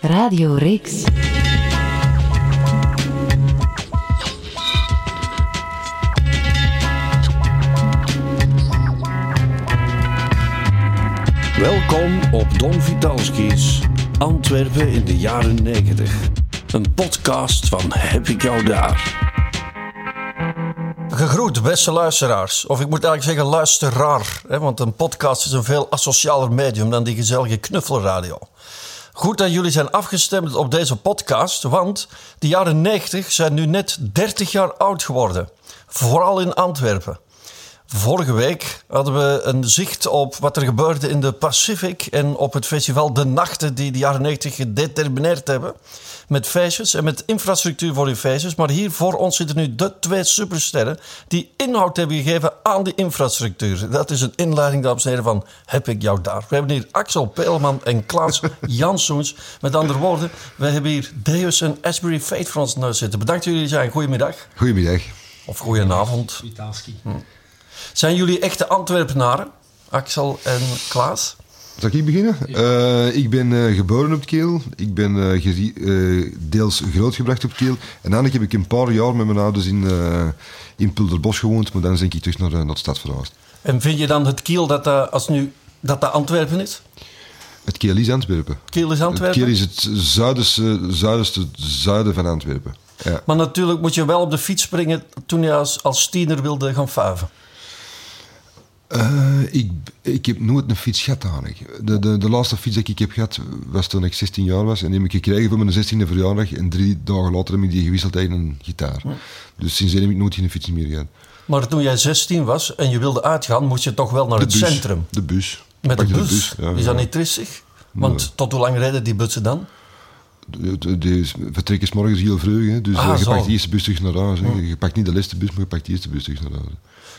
Radio Rix. Welkom op Don Vitalski's Antwerpen in de jaren 90. Een podcast van Heb ik jou daar? Gegroet, beste luisteraars. Of ik moet eigenlijk zeggen luisteraar. Hè, want een podcast is een veel asocialer medium dan die gezellige knuffelradio. Goed dat jullie zijn afgestemd op deze podcast, want de jaren 90 zijn nu net 30 jaar oud geworden. Vooral in Antwerpen. Vorige week hadden we een zicht op wat er gebeurde in de Pacific en op het festival De Nachten die de jaren 90 gedetermineerd hebben. Met feestjes en met infrastructuur voor die feestjes. Maar hier voor ons zitten nu de twee supersterren die inhoud hebben gegeven aan die infrastructuur. Dat is een inleiding, dames en heren, van Heb ik jou daar. We hebben hier Axel Peelman en Klaas Janssoens. Met andere woorden, we hebben hier Deus en Asbury Fate voor ons neus zitten. Bedankt dat jullie zijn. Goedemiddag. Goedemiddag. Of goedenavond. Zijn jullie echte Antwerpenaren? Axel en Klaas? Zal ik beginnen? Eh, ik ben eh, geboren op Keel. Ik ben eh, deels grootgebracht op Keel. En dan heb ik een paar jaar met mijn ouders in, in Pulderbos gewoond. Maar dan ben ik terug naar, naar de stad verhuisd. En vind je dan het Kiel dat dat, als nu, dat, dat Antwerpen is? Het Keel is Antwerpen. Kiel is Het Antwerpen? Keel is het zuidenste, zuidenste zuiden van Antwerpen. Ja. Maar natuurlijk moet je wel op de fiets springen toen je als, als tiener wilde gaan vuiven. Eh, ik, ik heb nooit een fiets gehad eigenlijk. De, de, de laatste fiets die ik heb gehad was toen ik 16 jaar was. En die heb ik gekregen voor mijn 16e verjaardag. En drie dagen later heb ik die gewisseld tegen een gitaar. Dus sindsdien heb ik nooit geen fiets meer gehad. Maar toen jij 16 was en je wilde uitgaan, moest je toch wel naar De het bus. centrum. De bus. Met de bus. ja, is dat ja. niet tristig? Want Nee. tot hoe lang rijden die bussen dan? Vertrek is morgens heel vroeg. Hè. Dus Ah, eh, je zo. pakt de eerste bus terug naar huis. Hè. Je pakt niet de laatste bus, maar je pakt de eerste bus terug naar huis.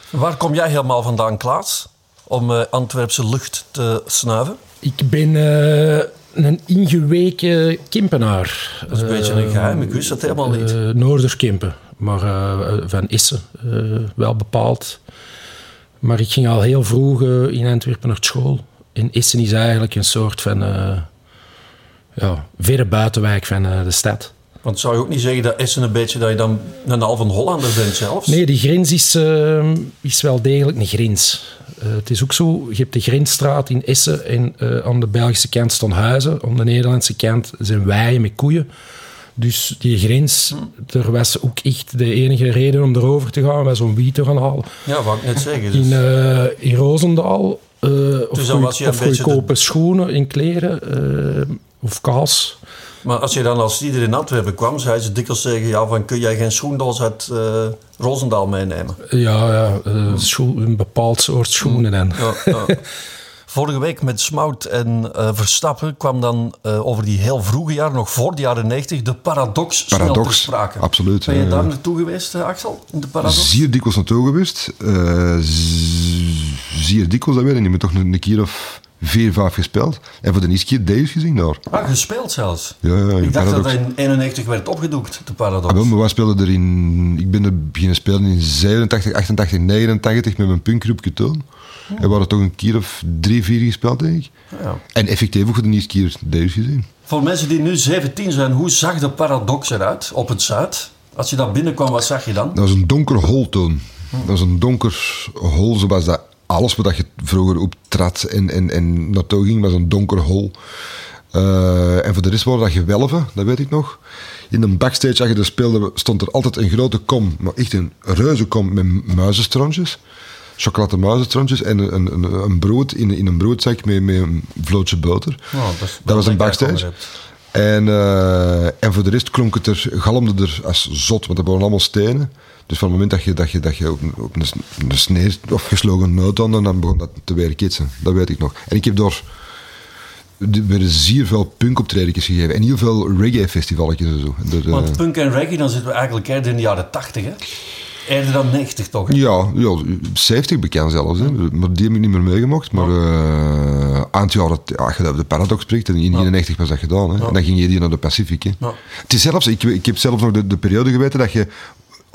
Waar kom jij helemaal vandaan, Klaas? Om eh, Antwerpse lucht te snuiven? Ik ben eh, een ingeweken Kimpenaar. Dat is een beetje een geheim, ik wist dat helemaal niet. Uh, Noorderkimpen, maar eh, van Isse eh, wel bepaald. Maar ik ging al heel vroeg in Antwerpen naar school. En Issen is eigenlijk een soort van eh, ja, verre buitenwijk van eh, de stad. Want zou je ook niet zeggen dat Essen een beetje dat je dan een halve Hollander bent zelfs? Nee, die grens is, eh, is wel degelijk een grens. Eh, het is ook zo, je hebt de grensstraat in Essen en eh, aan de Belgische kant staan huizen. Aan de Nederlandse kant zijn weien met koeien. Dus die grens, er was ook echt de enige reden om erover te gaan, was om wiet te gaan halen. Ja, wou ik net zeggen. Dus. In, in Roosendaal, of, Dus of goedkope schoenen en kleren, of kaas. Maar als je dan als ieder in Antwerpen kwam, zei ze dikwijls tegen jou van kun jij geen schoendoos uit eh Roosendaal meenemen? Ja, ja eh, schoen- een bepaald soort schoenen dan. Ja, ja. Vorige week met Smout en eh, Verstappen kwam dan eh, over die heel vroege jaren, nog voor de jaren 90, de paradox, snel te Paradox, sprake. absoluut, Ben je ja, daar ja. naartoe geweest, Axel? In de paradox? Zeer dikwijls naartoe geweest. Eh, zeer dikwijls, dat weet ik niet. Maar toch een, een keer of vier, vijf gespeeld. En voor de eerste keer Deus gezien daar. Ah, gespeeld zelfs. Ja, ja, Ik dacht dat Paradox. dat in 91 werd opgedoekt, de paradox. Ah, wel, maar wij speelden er in... Ik ben er beginnen spelen in 87, 88, 89 met mijn punkgroepje toen. En we hadden toch een keer of drie, vier gespeeld, denk ik. Ja. En effectief ook voor de eerste keer Deus gezien. Voor mensen die nu 17 zijn, hoe zag de paradox eruit op het Zuid? Als je daar binnenkwam, wat zag je dan? Dat was een donker hol toen. Dat was een donker hol, zoals dat alles wat je vroeger optrad en, en, en naartoe ging, was een donker hol. Eh, en voor de rest waren dat gewelven, dat weet ik nog. In een backstage, als je er speelde, stond er altijd een grote kom, maar echt een reuze kom met muizenstrontjes. Chocolademuizenstrontjes en een, een, een- brood in, in een broodzak met, met een vlootje boter. Oh, dat was een backstage. En, eh, en voor de rest klonk het er, galmde er als zot, want dat waren allemaal stenen. Dus van het moment dat je, dat je, dat je op, een- op een, een sneer of geslogen noot had, dan begon dat te werken. Dat weet ik nog. En ik heb door er werden zeer veel punkoptredens gegeven en heel veel reggae-festivalletjes en zo. Dat, eh, Want punk en reggae, dan zitten we eigenlijk eerder in de jaren 80, hè? Eerder dan 90 toch? hè? Ja, ja, 70 bekend zelfs. Hè. Maar die heb ik niet meer meegemaakt. Maar eh aan het jaar, dat, ja, als je over de Paradox spreekt, in 91 was dat gedaan. Hè. En dan ging je die naar de Pacific. Hè. Ja. Het is zelfs, ik, ik heb zelfs nog de, de periode geweten dat je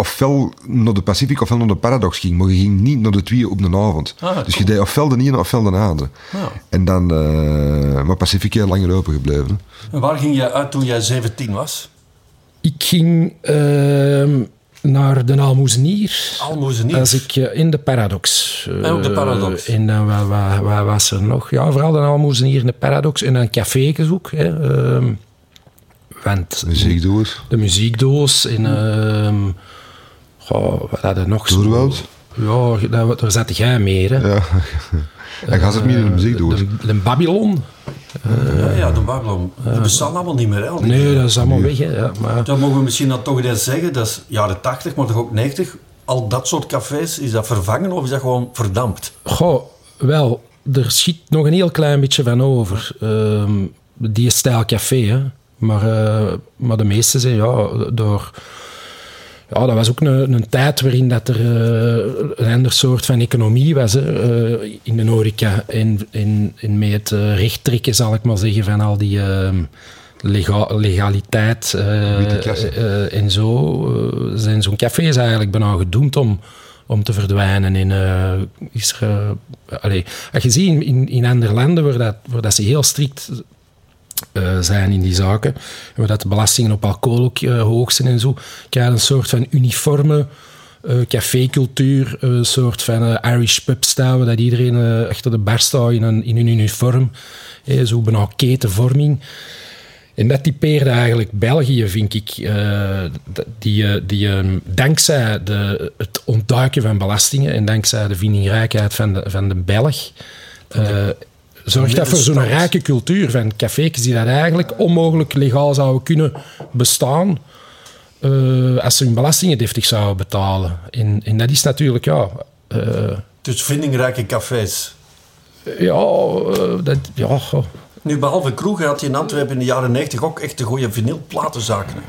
ofwel naar de Pacific ofwel naar de Paradox ging, maar je ging niet naar de twee op de avond. Ah, dus je deed ofwel de ene ofwel de andere. Ja. En dan, eh, maar Pacific heel langer open gebleven. hè. En waar ging jij uit toen jij 17 was? Ik ging ehm, naar de Almoezenier. Almoezenier. Als ik eh, in de Paradox. En op de eh, Paradox. En dan wat, wat was er nog? Ja, vooral de Almoezenier in de Paradox. En een cafégezoek. Hè, ehm, want Muziekdoos. de muziekdoos. En ehm goh, wat hadden we nog? zo? Ja, daar, daar zat jij mee. Hè? Ja. En gaat het meer in de muziekdoos. De, de Babylon. ja, ja, de Babylon. Die bestaan allemaal niet meer, hè? Nee, dat is allemaal weg. Hè. Ja, maar, Dat mogen we misschien dan toch eens zeggen. Dat is jaren 80, maar toch ook 90. Al dat soort cafés, is dat vervangen of is dat gewoon verdampt? Goh, wel, er schiet nog een heel klein beetje van over. Ehm, die stijl café, hè. Maar, eh, maar de meeste zijn, ja, door... Ja, dat was ook een, een tijd waarin dat er eh, een ander soort van economie was hè, eh, in de horeca. En, en, en met het uh, rechttrekken, zal ik maar zeggen, van al die ehm, lega- legaliteit en zo, zijn zo'n cafés eigenlijk bijna gedoemd om, om te verdwijnen. En, is er, allee, als je ziet in, in, in andere landen waar, dat, waar dat ze heel strikt eh, zijn in die zaken, en dat de belastingen op alcohol ook eh, hoog zijn en zo, krijg een soort van uniforme eh, cafécultuur, een soort van Irish pub-stijl, dat iedereen achter de bar staat in een, in een uniform, eh, zo bijna ketenvorming. En dat typeerde eigenlijk België, vind ik. die, die, ehm, dankzij de, het ontduiken van belastingen en dankzij de vindingrijkheid van de, van de Belg, zorgt dat voor zo'n rijke cultuur van cafés die dat eigenlijk onmogelijk legaal zouden kunnen bestaan eh, als ze hun belastingen deftig zouden betalen. En, en dat is natuurlijk, ja... eh, Dus vindingrijke cafés. ja, eh, dat, ja. Nu, behalve kroegen had je in Antwerpen in de jaren 90 ook echt de goede vinylplatenzaken.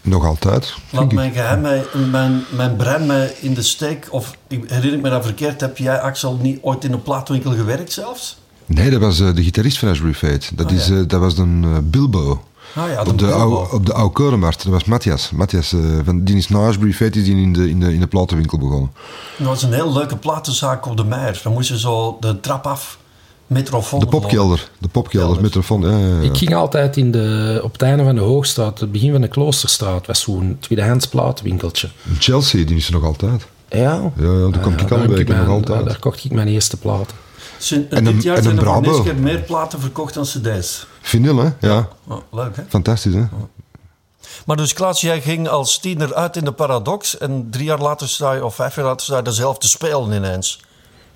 Nog altijd. Laat mijn geheim, mij- mijn, mijn brein mij in de steek. Of ik herinner ik me dat verkeerd. Heb jij, Axel, niet ooit in een plaatwinkel gewerkt zelfs? Nee, dat was eh, de gitarist van Ashbury Fate. Dat, Ah, is, ja. eh, dat was een eh, Bilbo. Ah ja, op, de Bilbo. oude, op de oude. Dat was Matthias. Matthias eh, van, die is na Ashbury Fate is die in de, in, de, in de platenwinkel begonnen. Dat was een heel leuke platenzaak op de Meijer. Dan moest je zo de trap af, metrofoon. De popkelder. De popkelder, metrofoon. Ja, ja, ja. Ik ging altijd in de, op het einde van de Hoogstraat, het begin van de Kloosterstraat, was zo'n tweedehands plaatwinkeltje. In Chelsea, die is er nog altijd. Ja? Ja, ja, daar kom ik nog altijd. Daar kocht ik mijn eerste platen. En dit een- jaar en zijn er Bravo. keer meer platen verkocht dan cd's. Vinyl, hè? Ja. Oh, leuk, hè? Fantastisch, hè? Maar dus Klaas, jij ging als tiener uit in de Paradox... en drie jaar later sta je, of vijf jaar later sta je zelf te spelen ineens.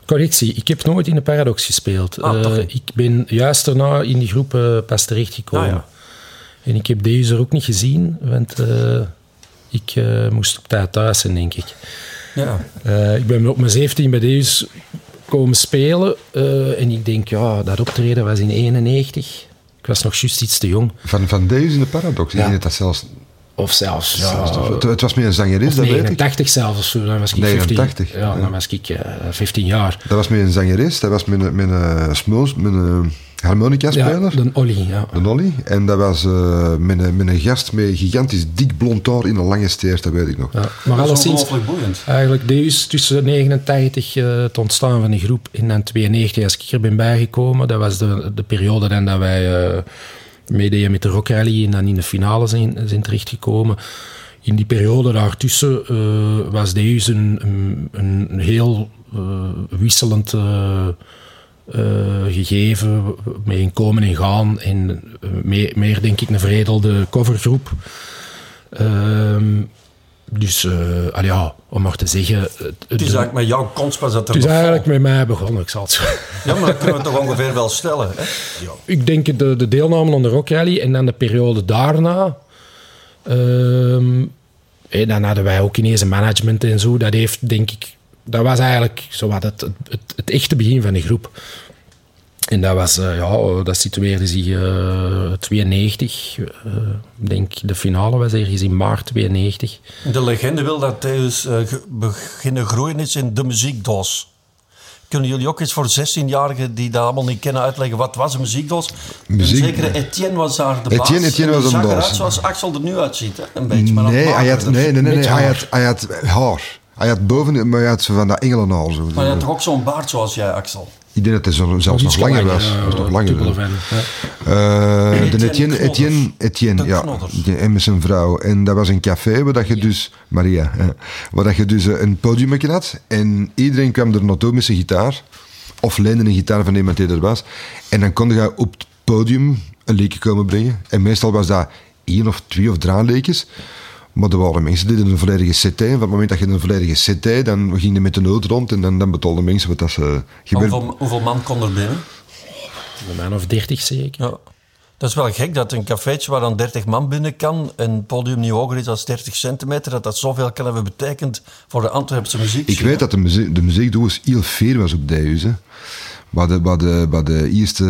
Correctie, ik heb nooit in de Paradox gespeeld. Ah, Eh, ik ben juist daarna in die groep eh, pas terechtgekomen. Ah, ja. En ik heb deze er ook niet gezien, want eh, ik eh, moest op tijd thuis zijn, denk ik. Ja. Eh, ik ben op mijn 17 bij deze komen spelen. eh, en ik denk, ja, dat optreden was in 91. Ik was nog juist iets te jong. Van, van deze in de Paradox. Ik denk dat dat zelfs... Of zelfs, ja, zelfs het, het was meer een zangeres, dat weet ik. 89 zelfs of zo. Dan was ik 15, 89, ja, ja. dan was ik eh, 15 jaar. Dat was meer een zangeres. Dat was met een, smoos, met een harmonica-speler. Ja, de Olly, ja. De Nolly. En dat was eh, met, een, met een gast met gigantisch dik blond haar in een lange steert, dat weet ik nog. ja. Maar alleszins, boeiend. eigenlijk deze tussen 89 eh, het ontstaan van de groep en dan 92 als ik er ben bijgekomen. Dat was de, de periode dan dat wij eh meededen met de Rock Rally en dan in de finale zijn, zijn terechtgekomen. In die periode daartussen eh, was deze een, een, heel eh, wisselend eh, gegeven, met een komen en gaan. En meer, meer, denk ik, een veredelde covergroep. Ehm, dus, eh, ja, om maar te zeggen... Het, Het is eigenlijk met jouw dat er het is eigenlijk met mij begonnen, ik zal het zo... Ja, maar dat kunnen we toch ongeveer wel stellen. Hè? Ja. Ik denk de, de deelname aan de Rock Rally en dan de periode daarna. ehm, en dan hadden wij ook ineens een management en zo. Dat heeft, denk ik, dat was eigenlijk zo wat het, het, het echte begin van de groep. En dat was, eh, ja, dat situeerde zich eh 92. eh, ik denk de finale was ergens in maart 92. De legende wil dat Theus eh, beginnen groeien is in de muziekdoos. Kunnen jullie ook eens voor 16-jarigen die dat allemaal niet kennen uitleggen wat was een muziekdoos? Muziek- zekere Etienne was daar de baas. Etienne- Etienne En was een zag baas. eruit zoals Axel er nu uitziet, hè? een beetje. Maar Nee, hij had, nee, nee, nee, hij haar. had, hij had haar. Hij had boven, maar hij had zo van dat engelenhaar. Zo. Maar je had toch ook zo'n baard zoals jij, Axel? Ik denk dat hij zo, zelfs nog langer was. ja, was nog langer. ja. Eh, de Etienne Etienne. Etienne, ja. En met zijn vrouw. En dat was een café waar dat je dus... Maria. hè, waar dat je dus eh, een podium had. En iedereen kwam er naartoe met zijn gitaar. Of leende een gitaar van iemand die er was. En dan kon je op het podium een leekje komen brengen. En meestal was dat één of twee of drie leekjes. Maar er waren mensen die deden een volledige CT. En van het moment dat je een volledige CT, dan ging je met de nood rond. En dan, dan betaalden mensen wat dat ze... gebeurde. Hoeveel, hoeveel man kon er binnen? Een man of dertig zeker. Ja. Dat is wel gek dat een cafeetje waar dan 30 man binnen kan en het podium niet hoger is dan 30 centimeter, dat dat zoveel kan hebben betekend voor de Antwerpse muziek. Ik weet dat de, muziek, de muziekdoos heel veel was op. Hè. Maar de, maar de, maar de eerste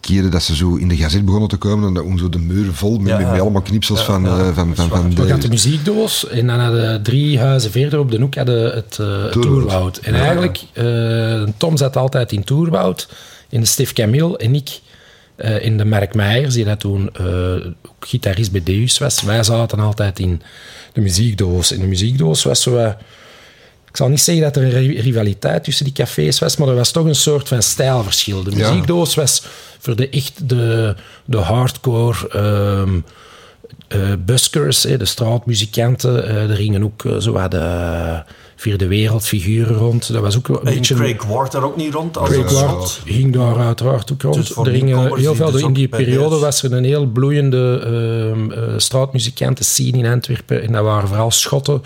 keren dat ze zo in de gazet begonnen te komen, en dan zo de muren vol met, Ja, met, ja. met allemaal knipsels Ja, van, ja, eh, dat van, van, waar. van We had de muziekdoos en dan hadden drie huizen verder op de hoek hadden het, eh het Toerwoud. Toerwoud. En eigenlijk, eh, Tom zat altijd in Toerwoud, in de Stef Camille en ik eh, in de Mark Meijers, die dat toen eh, ook gitarist bij Deus was. Wij zaten altijd in de muziekdoos. En de muziekdoos was zo... ik zal niet zeggen dat er een ri- rivaliteit tussen die cafés was, maar er was toch een soort van stijlverschil. De Ja. muziekdoos was voor de echt de, de hardcore ehm, eh, buskers, de straatmuzikanten. eh er gingen ook eh, zo wat de vierde wereldfiguren rond. Dat was ook een En beetje... Craig Ward daar ook niet rond? Als Craig een Ward ging daar uiteraard ook rond. Dus er gingen heel veel, dus in die periode was er een heel bloeiende ehm eh, straatmuzikanten scene in Antwerpen. En dat waren vooral Schotten,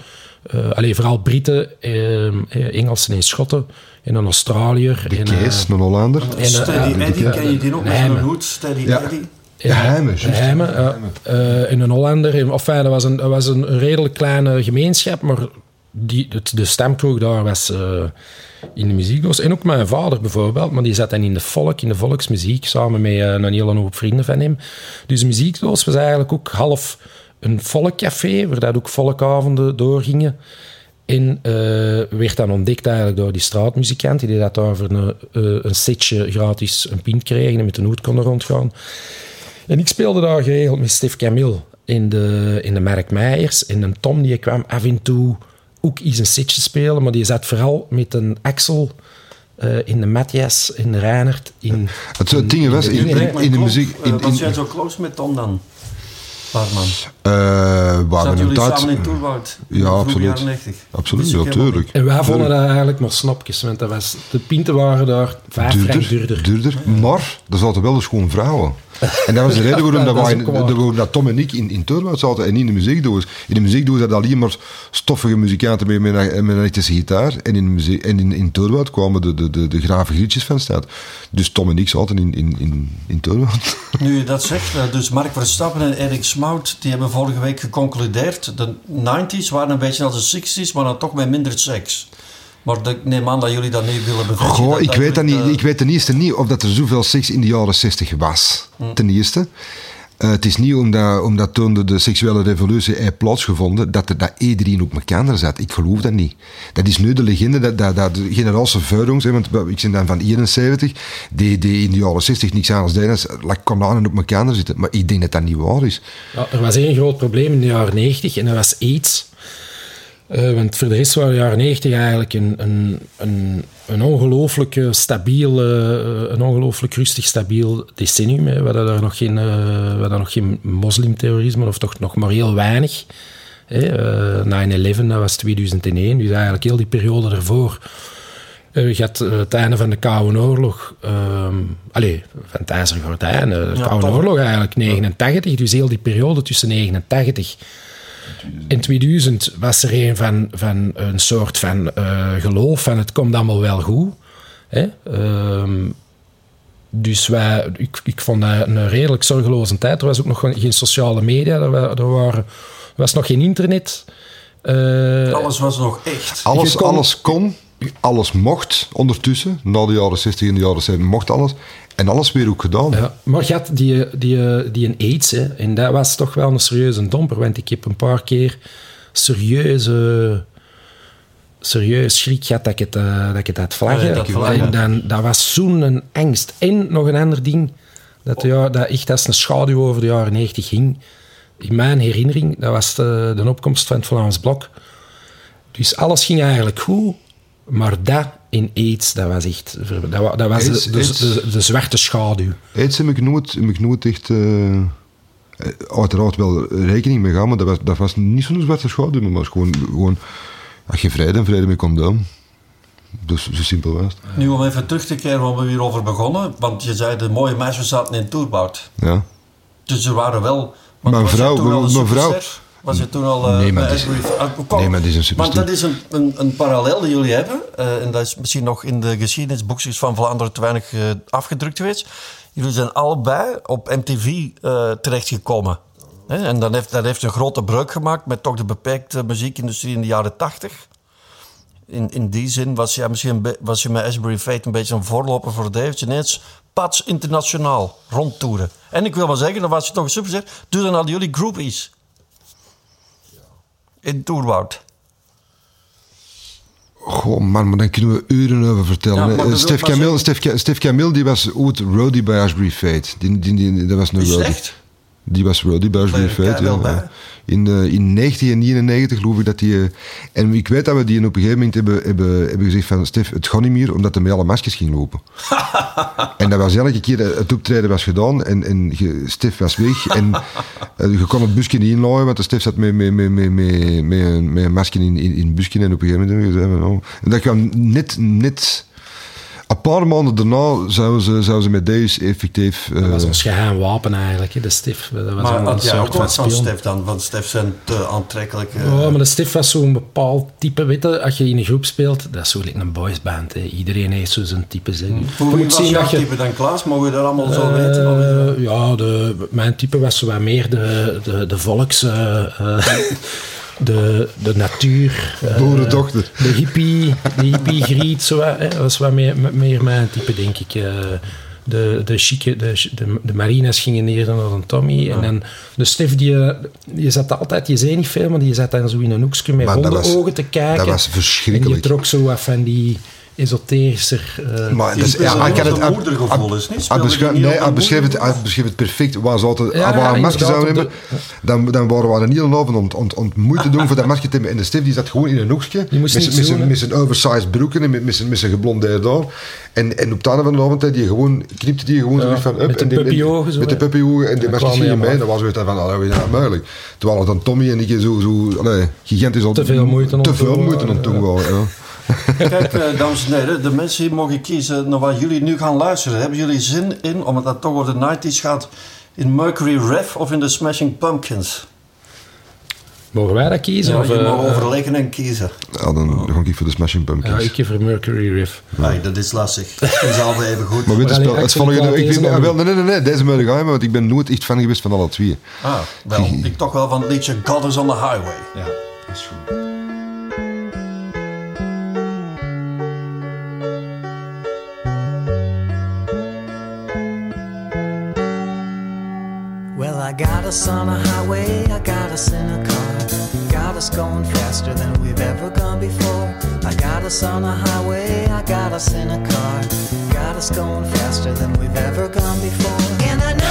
eh alleen vooral Britten, ehm, eh, Engelsen en Schotten. En een Australiër. De en, Kees, eh, een Hollander. en, Steady Eddie, ken je die ook maar- hoed? Steady Ja. Eddie? Ja, Heime, juist. Heime, ja. Eh, en een Hollander. En, Enfin, dat was een, dat was een redelijk kleine gemeenschap, maar die, het, de stemkroeg daar was eh, in de muziekdoos. En ook mijn vader bijvoorbeeld, maar die zat dan in de volk, in de volksmuziek, samen met eh, een hele hoop vrienden van hem. Dus de muziekdoos was eigenlijk ook half een volkcafé, waar dat ook volkavonden doorgingen. En eh, werd dan ontdekt eigenlijk door die straatmuzikanten, die dat daar voor een, eh, een setje gratis een pint kregen en met een hoed konden rondgaan. En ik speelde daar geregeld met Stef Camille in de, in de Mark Meijers. En een Tom die kwam af en toe ook eens een setje spelen, maar die zat vooral met een Axel eh, in de Matthias, in de Reinert. In, Het ding was, in, in, in de muziek... Eh, In, was in, jij zo close met Tom dan? Eh, Zaten we een jullie tijd... samen in Toerwoud? Ja, absoluut. jaren 90? Absoluut, Dat is ook ja, helemaal tuurlijk. en wij vonden dat eigenlijk maar snapjes, want dat was, de pinten waren daar vijf frank duurder. duurder. Maar er zaten wel dus gewoon vrouwen. En dat was de reden waarom, dat, Dat is wij, ook waar. de- waarom dat Tom en ik in, in Torwoud zaten en niet in de muziekdoos. In de muziekdoos hadden alleen maar stoffige muzikanten met, met, een- met een elektrische gitaar. En in, muziek, en in, in Torwoud kwamen de, de, de, de grave grietjes van staat. Dus Tom en ik zaten in, in, in, in Torwoud. Nu je dat zegt, eh, dus Mark Verstappen en Erik Smout, die hebben vorige week geconcludeerd. De 90s waren een beetje als de 60s, maar dan toch met minder seks. Maar de- ik neem aan dat jullie dat niet willen bevestigen. Goh, ik weet, dat niet, ik weet ten eerste niet of dat er zoveel seks in de jaren 60 was. Ten eerste. Eh, het is niet omdat, omdat toen de, de seksuele revolutie heeft plaatsgevonden dat, er, dat iedereen op elkaar zat. Ik geloof dat niet. Dat is nu de legende dat, dat, dat de generatie want ik ben dan van 71, die, die in de jaren 60 niks anders deden like, kananen op elkaar zitten. Maar ik denk dat dat niet waar is. Ja, er was één groot probleem in de jaren 90 en dat was AIDS. Eh, want voor de rest waren de jaren 90 eigenlijk een, een, een, een ongelooflijk stabiel, eh, een ongelooflijk rustig stabiel decennium. Hè, waar daar nog geen, eh, waar daar nog geen moslimterrorisme, of toch nog maar heel weinig. Hè, eh, 9-11, dat was 2001, dus eigenlijk heel die periode ervoor. Eh, je had het einde van de Koude Oorlog, ehm allee, van het IJzeren Gordijn, de Ja, Koude. Oorlog eigenlijk, 89. Dus heel die periode tussen 89 en 2000 was er een van, van een soort van eh, geloof van het komt allemaal wel goed. Hè? Ehm, dus wij, ik, ik vond dat een redelijk zorgeloze tijd. Er was ook nog geen sociale media, er, wa- er, waren, er was nog geen internet. Eh, Alles was nog echt. Alles, kon- alles kon, alles mocht ondertussen. Na de jaren 60 en de jaren 70 mocht alles. En alles weer ook gedaan. Ja, maar je had die, die, die een AIDS, hè, en dat was toch wel een serieuze domper, want ik heb een paar keer serieuze, serieus schrik gehad dat ik het, eh, dat ik het had vlaggen. Ja, dat vlaggen. en dan, dat was zo'n een angst. En nog een ander ding, dat, ja, dat echt als een schaduw over de jaren 90 ging. In mijn herinnering, dat was de, de opkomst van het Vlaams Blok. Dus alles ging eigenlijk goed, maar dat in AIDS, dat was echt... Dat, dat was AIDS- de, de, AIDS- de, de zwarte schaduw. Aids heb ik nooit, heb ik nooit echt... eh, eh, uiteraard wel rekening mee gaan, maar dat was, dat was niet zo'n zwarte schaduw, maar was gewoon... gewoon als je vrede en vrede met condoom. Dus zo simpel was het. Nu om even terug te keren waar we hierover begonnen. Want je zei de mooie meisjes zaten in Toerbout. Ja. Dus er waren wel... Mijn vrouw- mijn vrouw-? Was je toen al... eh, Nee, maar is- nee, maar is een. Want dat is een, een, een parallel die jullie hebben. eh, en dat is misschien nog in de geschiedenisboekjes van Vlaanderen te weinig eh, afgedrukt geweest. Jullie zijn allebei op MTV terechtgekomen. Hè, en dan heeft, dat heeft een grote breuk gemaakt met toch de beperkte muziekindustrie in de jaren tachtig. In, in die zin was, jij misschien was je met Asbury Fate een beetje een voorloper voor David. Ineens pats internationaal rondtoeren. En ik wil maar zeggen, dan was je toch een superster. Doe dan al jullie groupies. In Toerwoud. Goh, man, maar dan kunnen we uren over vertellen. Ja, Eh, Stef, Camille, Stef, Stef Camille, die was ooit roadie bij Ashbury Fate. Die, die, die, dat was een het roadie. echt? Die was bij Ashbury Bij Fate, elkaar ja. wel. In, eh, in 1999 geloof ik dat die... eh, en ik weet dat we die op een gegeven moment hebben, hebben, hebben gezegd van... Stef, het gaat niet meer, omdat hij met alle maskers ging lopen. en dat was elke keer... Het optreden was gedaan en, en Stef was weg. En eh, je kon het busje niet inlooien, want de Stef zat met, met, met, met, met, met, een, met een masker in, in, in het busje. En op een gegeven moment. Oh. En dat kwam net... net een paar maanden daarna zouden ze, zouden ze met deze effectief... Dat was eh, ons geheim wapen eigenlijk, hè, de stif. Dat was Maar een had jij ook soort van wat van. Stef dan? Want Stef zijn te aantrekkelijk. eh, Ja, maar de Stif was zo'n bepaald type, weet je, als je in een groep speelt, dat is zo like een boysband. Hè. Iedereen heeft zo zijn type. Hè. Hoe Je wie moet was zien jouw dat je- type dan, Klaas? Mogen we dat allemaal zo Eh, weten? Dat- ja, de, mijn type was zo wat meer de, de, de volks... eh, eh, de, de natuur. eh, Boerendochter. De hippie, de hippie griet, zo hè. dat was wat meer, meer mijn type, denk ik. eh. de, de, chique, de, de, de marines gingen neer naar een Tommy. En dan de Stef, die, eh, die zat altijd, je zei niet veel, maar die zat dan zo in een hoekje met was- hondenogen te kijken. dat was En verschrikkelijk. die trok zo wat van die esoterischer... eh, Maar Die dus, ja, ik ook kan het, zo'n moedergevoel, is niet? die nee, hij een beschreef het, hij beschreef het perfect. Waar ze altijd, Ja, als we ja, een masker zouden hebben, dan, dan waren we er niet avond om, om, om moeite te doen voor dat masker te hebben. En de Stef die zat gewoon in een hoekje, Die met zijn- met oversized broeken en met, met zijn, met zijn geblondeerd haar. En, en op het einde van de avond die gewoon, knipte die gewoon zo van up. met de en die- puppyogen Met de puppyogen en de dan masker kwam ging je hij mee. aan. Dan was het van, allee, is dat mogelijk? Terwijl dan Tommy en ik zo, zo allee, gigantisch... Te veel moeite om Te te veel doen, moeite om ja. Ja. Kijk, eh, dames en heren, de mensen hier mogen kiezen naar wat jullie nu gaan luisteren. Hebben jullie zin in, omdat het toch over de 90s gaat, in Mercury Rev of in de Smashing Pumpkins? Mogen wij dat kiezen? Ja, of, je eh, mag overleggen en kiezen. Ja, dan ga ik voor de Smashing ja, Pumpkins. ik heb voor Mercury Riff. Nee, dat is lastig. Dat is altijd even goed. Maar weet je, spel, het volgende, ik vind, deze ah, wel, nee, nee, nee, deze moet ik gaan, want ik ben nooit echt fan geweest van alle twee. Ah, wel, ik toch wel van het liedje God is on the Highway. Ja, dat is goed. Got us on a highway, I got us in a car. Got us going faster than we've ever gone before. I got us on a highway, I got us in a car. Got us going faster than we've ever gone before. And I know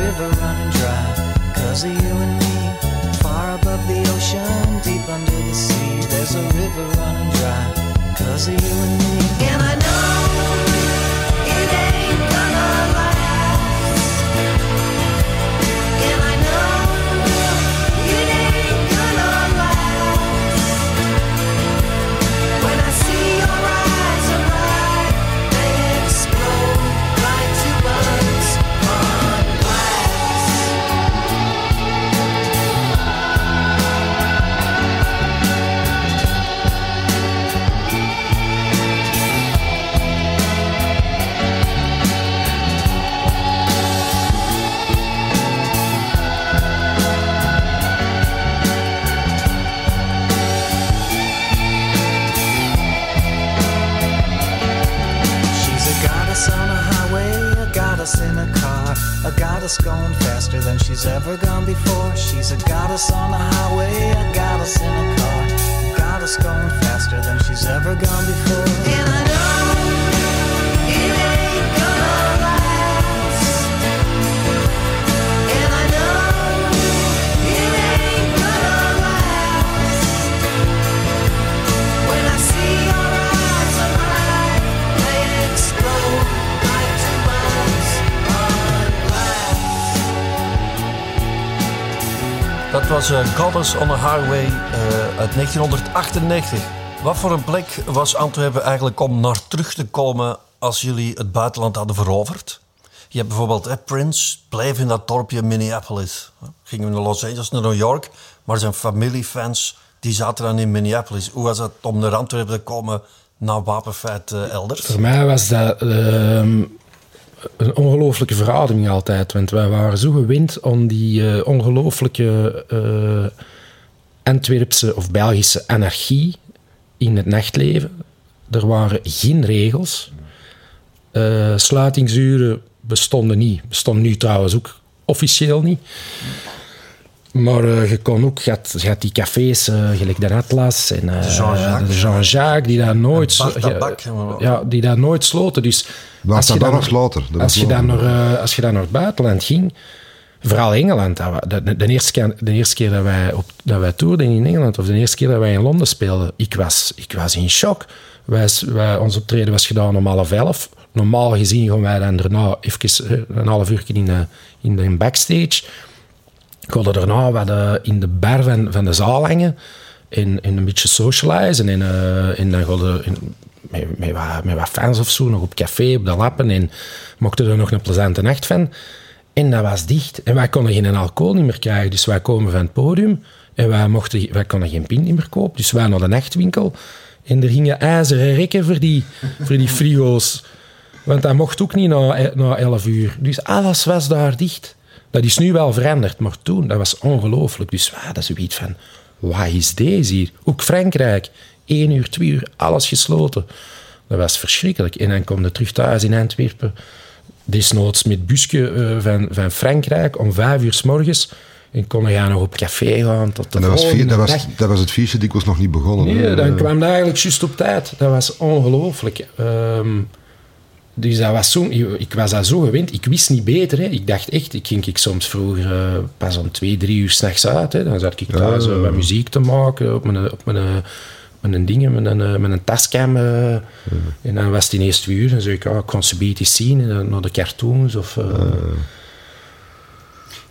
river running dry. Cause of you and me. Far above the ocean, deep under the sea, there's a river running dry. Cause of you and me. And I know Goddess going faster than she's ever gone before. She's a goddess on the highway, a goddess in a car. A goddess going faster than she's ever gone before. And I know was eh, Goddess on a Highway eh, uit 1998. Wat voor een plek was Antwerpen eigenlijk om naar terug te komen als jullie het buitenland hadden veroverd? Je hebt bijvoorbeeld eh, Prince, bleef in dat dorpje Minneapolis. Gingen we naar Los Angeles, naar New York, maar zijn familiefans die zaten dan in Minneapolis. Hoe was het om naar Antwerpen te komen na wapenfeit eh, elders? Voor mij was dat ehm, een ongelooflijke verademing altijd. Want wij waren zo gewend aan die eh, ongelooflijke eh, Antwerpse of Belgische anarchie in het nachtleven. Er waren geen regels. Eh, sluitingsuren bestonden niet. Bestonden nu trouwens ook officieel niet. Maar je kon ook, je had, je had die cafés, gelijk de Atlas en Jean-Jacques. de Jean-Jacques, die daar nooit, Bart Tabak. ja, die daar nooit sloten. Dus als je, dat dan nog als, je dan naar, als je dan naar het buitenland ging, vooral Engeland, dat de, eerste, keer, de eerste keer dat wij, op, dat wij toerden in Engeland, of de eerste keer dat wij in Londen speelden, ik was, ik was in shock. Wij, wij, ons optreden was gedaan om half elf. Normaal gezien gaan wij dan daarna even eh, een half uur in de, in de backstage. Daarna wat eh, in de bar van, van de zaal hangen en, en een beetje socializen. En, eh, en dan met, wat, fans of zo nog op café, op de lappen. En mochten er nog een plezante nacht van. En dat was dicht. En wij konden geen alcohol niet meer krijgen. Dus wij komen van het podium en wij, mochten, wij konden geen pint niet meer kopen. Dus wij naar de nachtwinkel. En er gingen ijzeren rekken voor die, voor die frigo's. Want dat mocht ook niet na, na 11 uur. Dus alles was daar dicht. Dat is nu wel veranderd, maar toen, dat was ongelooflijk. Dus ah, dat is zoiets van, wat is deze hier? Ook Frankrijk, 1 uur, 2 uur, alles gesloten. Dat was verschrikkelijk. En dan kom je terug thuis in Antwerpen, desnoods met busje eh, van, van Frankrijk, om 5 uur s morgens. En kon je nog op café gaan tot de En dat was, vier, dat, was, dat was het feestje dikwijls nog niet begonnen. Nee, hè. dan kwam dat eigenlijk juist op tijd. Dat was ongelooflijk. Ehm, dus dat was zo, ik was dat zo gewend. Ik wist niet beter. Hè. Ik dacht echt, ik ging ik soms vroeger eh, pas om twee, drie uur s'nachts uit. Hè. Dan zat ik thuis eh, wat muziek te maken op mijn, op mijn, met een ding, met een, eh, met een tascam. eh. En dan was het ineens twee uur. En zei ik, ja, ik kon ze beter zien. En dan naar de cartoons. Of, eh, dus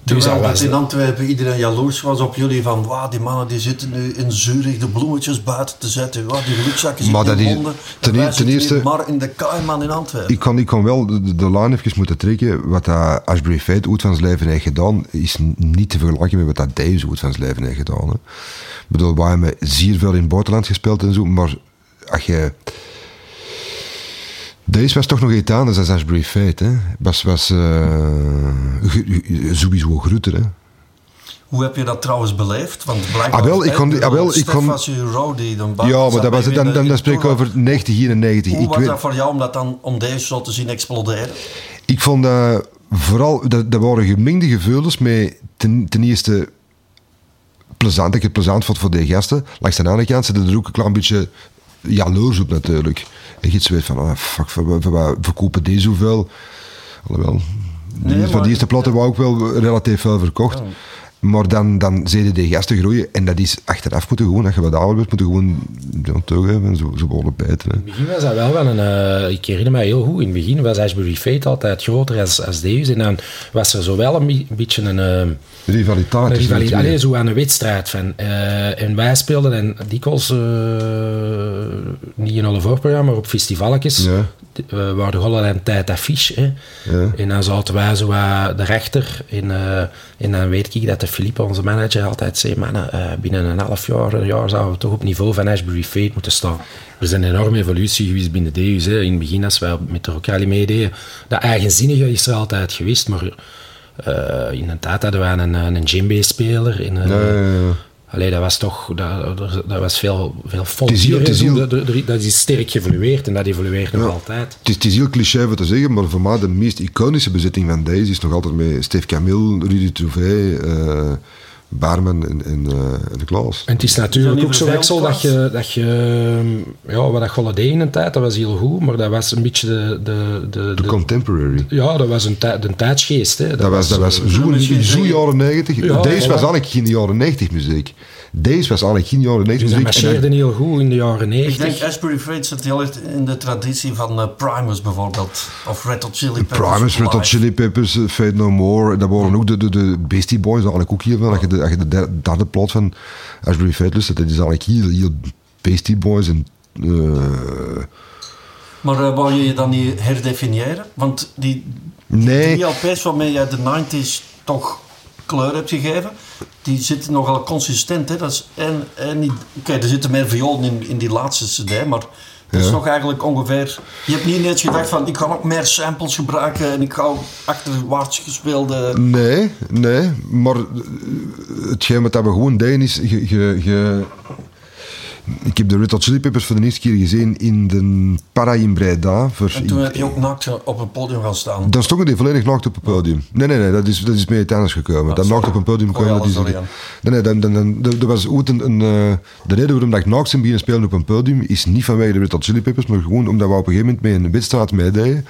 Terwijl dat in Antwerpen iedereen jaloers was op jullie van wauw, die mannen die zitten nu in Zurich de bloemetjes buiten te zetten. Wauw, die rugzakjes Maar zitten in Londen. ten ten eerste- maar in de Kaiman in Antwerpen. Ik kan, ik kan wel de, de line even moeten trekken. Wat dat Ashbury Fate ooit van zijn leven heeft gedaan, is niet te vergelijken met wat dat ooit van zijn leven heeft gedaan. Hè. Ik bedoel, wij hebben zeer veel in het buitenland gespeeld en zo, maar als je... Deze was toch nog iets anders dan Ashbury Fate. Hè. Was, was gr- sowieso groter. Hè. Hoe heb je dat trouwens beleefd? Want blijkbaar... Ah, wel, ik kon- ah, wel, ik kon- dan Ja, maar dat was, dan, dan, dan spreek ik over 1991. Hoe Ik was weet, dat voor jou om dat dan om deze zo te zien exploderen? Ik vond dat vooral, dat, dat waren gemengde gevoelens met ten, ten eerste plezant, dat ik het plezant vond voor de gasten. Langs de andere kant zitten er ook een klein beetje jaloers op natuurlijk. En je weet van, ah, fuck, we, we, we verkopen deze zoveel. Alhoewel, die, Nee, van die eerste platen waren ook wel relatief veel verkocht. Maar dan, dan je de gasten groeien en dat is achteraf moeten gewoon, als je wat ouder bent, moeten gewoon toch hebben, zo, zo behoorlijk bijten. Hè. In het begin was dat wel van een... eh, ik herinner me heel goed, in het begin was Ashbury Fate altijd groter als, als Davis. En dan was er zo wel een, beetje een... eh, Rivaliteit. een de rivaliteit, zo aan een wedstrijd van. Eh, en wij speelden dan dikwijls, niet in alle voorprogramma, maar op festivalletjes, Ja. Eh, waar de Holland tijd affiche. Hè. Ja. En dan zaten wij zo wat daarachter. En, eh, en dan weet ik dat de Philippe, onze manager, altijd zei, mannen, eh, binnen een half jaar, een jaar zouden we toch op niveau van Ashbury Fate moeten staan. Er is een enorme evolutie geweest binnen Deus. Hè. In het begin, als wij met de Rocali meededen, dat eigenzinnige is er altijd geweest, maar... eh, inderdaad hadden wij een, een djembe-speler. En, eh, ja, ja. Allee, dat was toch dat, dat- was veel, veel Het is heel- het is Dat- is sterk geëvolueerd en dat evolueert nog altijd. Het is, het is heel cliché wat te zeggen, maar voor mij de meest iconische bezetting van deze is nog altijd met Steve Camille, Rudy Trouvé, eh Barman en, en, eh, en Klaas. En het is natuurlijk ook zo weksel dat je, dat je ja, wat dat Golle deed in een tijd, dat was heel goed, maar dat was een beetje de, de, de, De de- contemporary. ja, dat was een, tij- de tijdsgeest. Hè. Dat was, dat was zo, zo jaren 90. Ja, Deze was eigenlijk geen jaren 90 muziek. Deze was eigenlijk geen jaren 90 Dus dat muziek. En marcheerde heel goed in de jaren Ik denk 90. Asbury Freight zit heel erg in de traditie van eh, Primus bijvoorbeeld. Of Red Hot Chili Peppers. Primus, Red Hot. Chili Peppers, eh, Fate No More. Dat waren ook de, de, de Beastie Boys. Dat eigenlijk ook je de, als je de derde, derde plaat van Asbury Fate lust, dat is eigenlijk heel, heel Beastie Boys. En, eh, Maar eh, wou je je dan niet herdefiniëren? Want die nee, drie LP's waarmee jij de 90s toch kleur hebt gegeven, die zitten nogal consistent. Hè? Dat is en, en niet- Oké, er zitten meer violen in, in die laatste CD, maar dat is toch eigenlijk ongeveer... Je hebt niet ineens gedacht van, ik ga ook meer samples gebruiken en ik ga achterwaarts gespeelde... nee, nee. Maar hetgeen wat we gewoon deden is... Je, je, je- ik heb de Red Hot Chili Peppers voor de eerste keer gezien in de Para in Breda. Voor, En toen heb je ook naakt op een podium gaan staan. Dan stonden die volledig naakt op het podium. Nee, nee, nee, dat is, dat is mee tijdens gekomen. dat sorry. naakt op een podium komen. alles dat is-. Nee, nee, dan, dan, dan, dat- was ooit een, een, eh, de reden waarom dat ik naakt ben beginnen spelen op een podium is niet vanwege de Red Hot Chili Peppers, maar gewoon omdat we op een gegeven moment met een wedstrijd meededen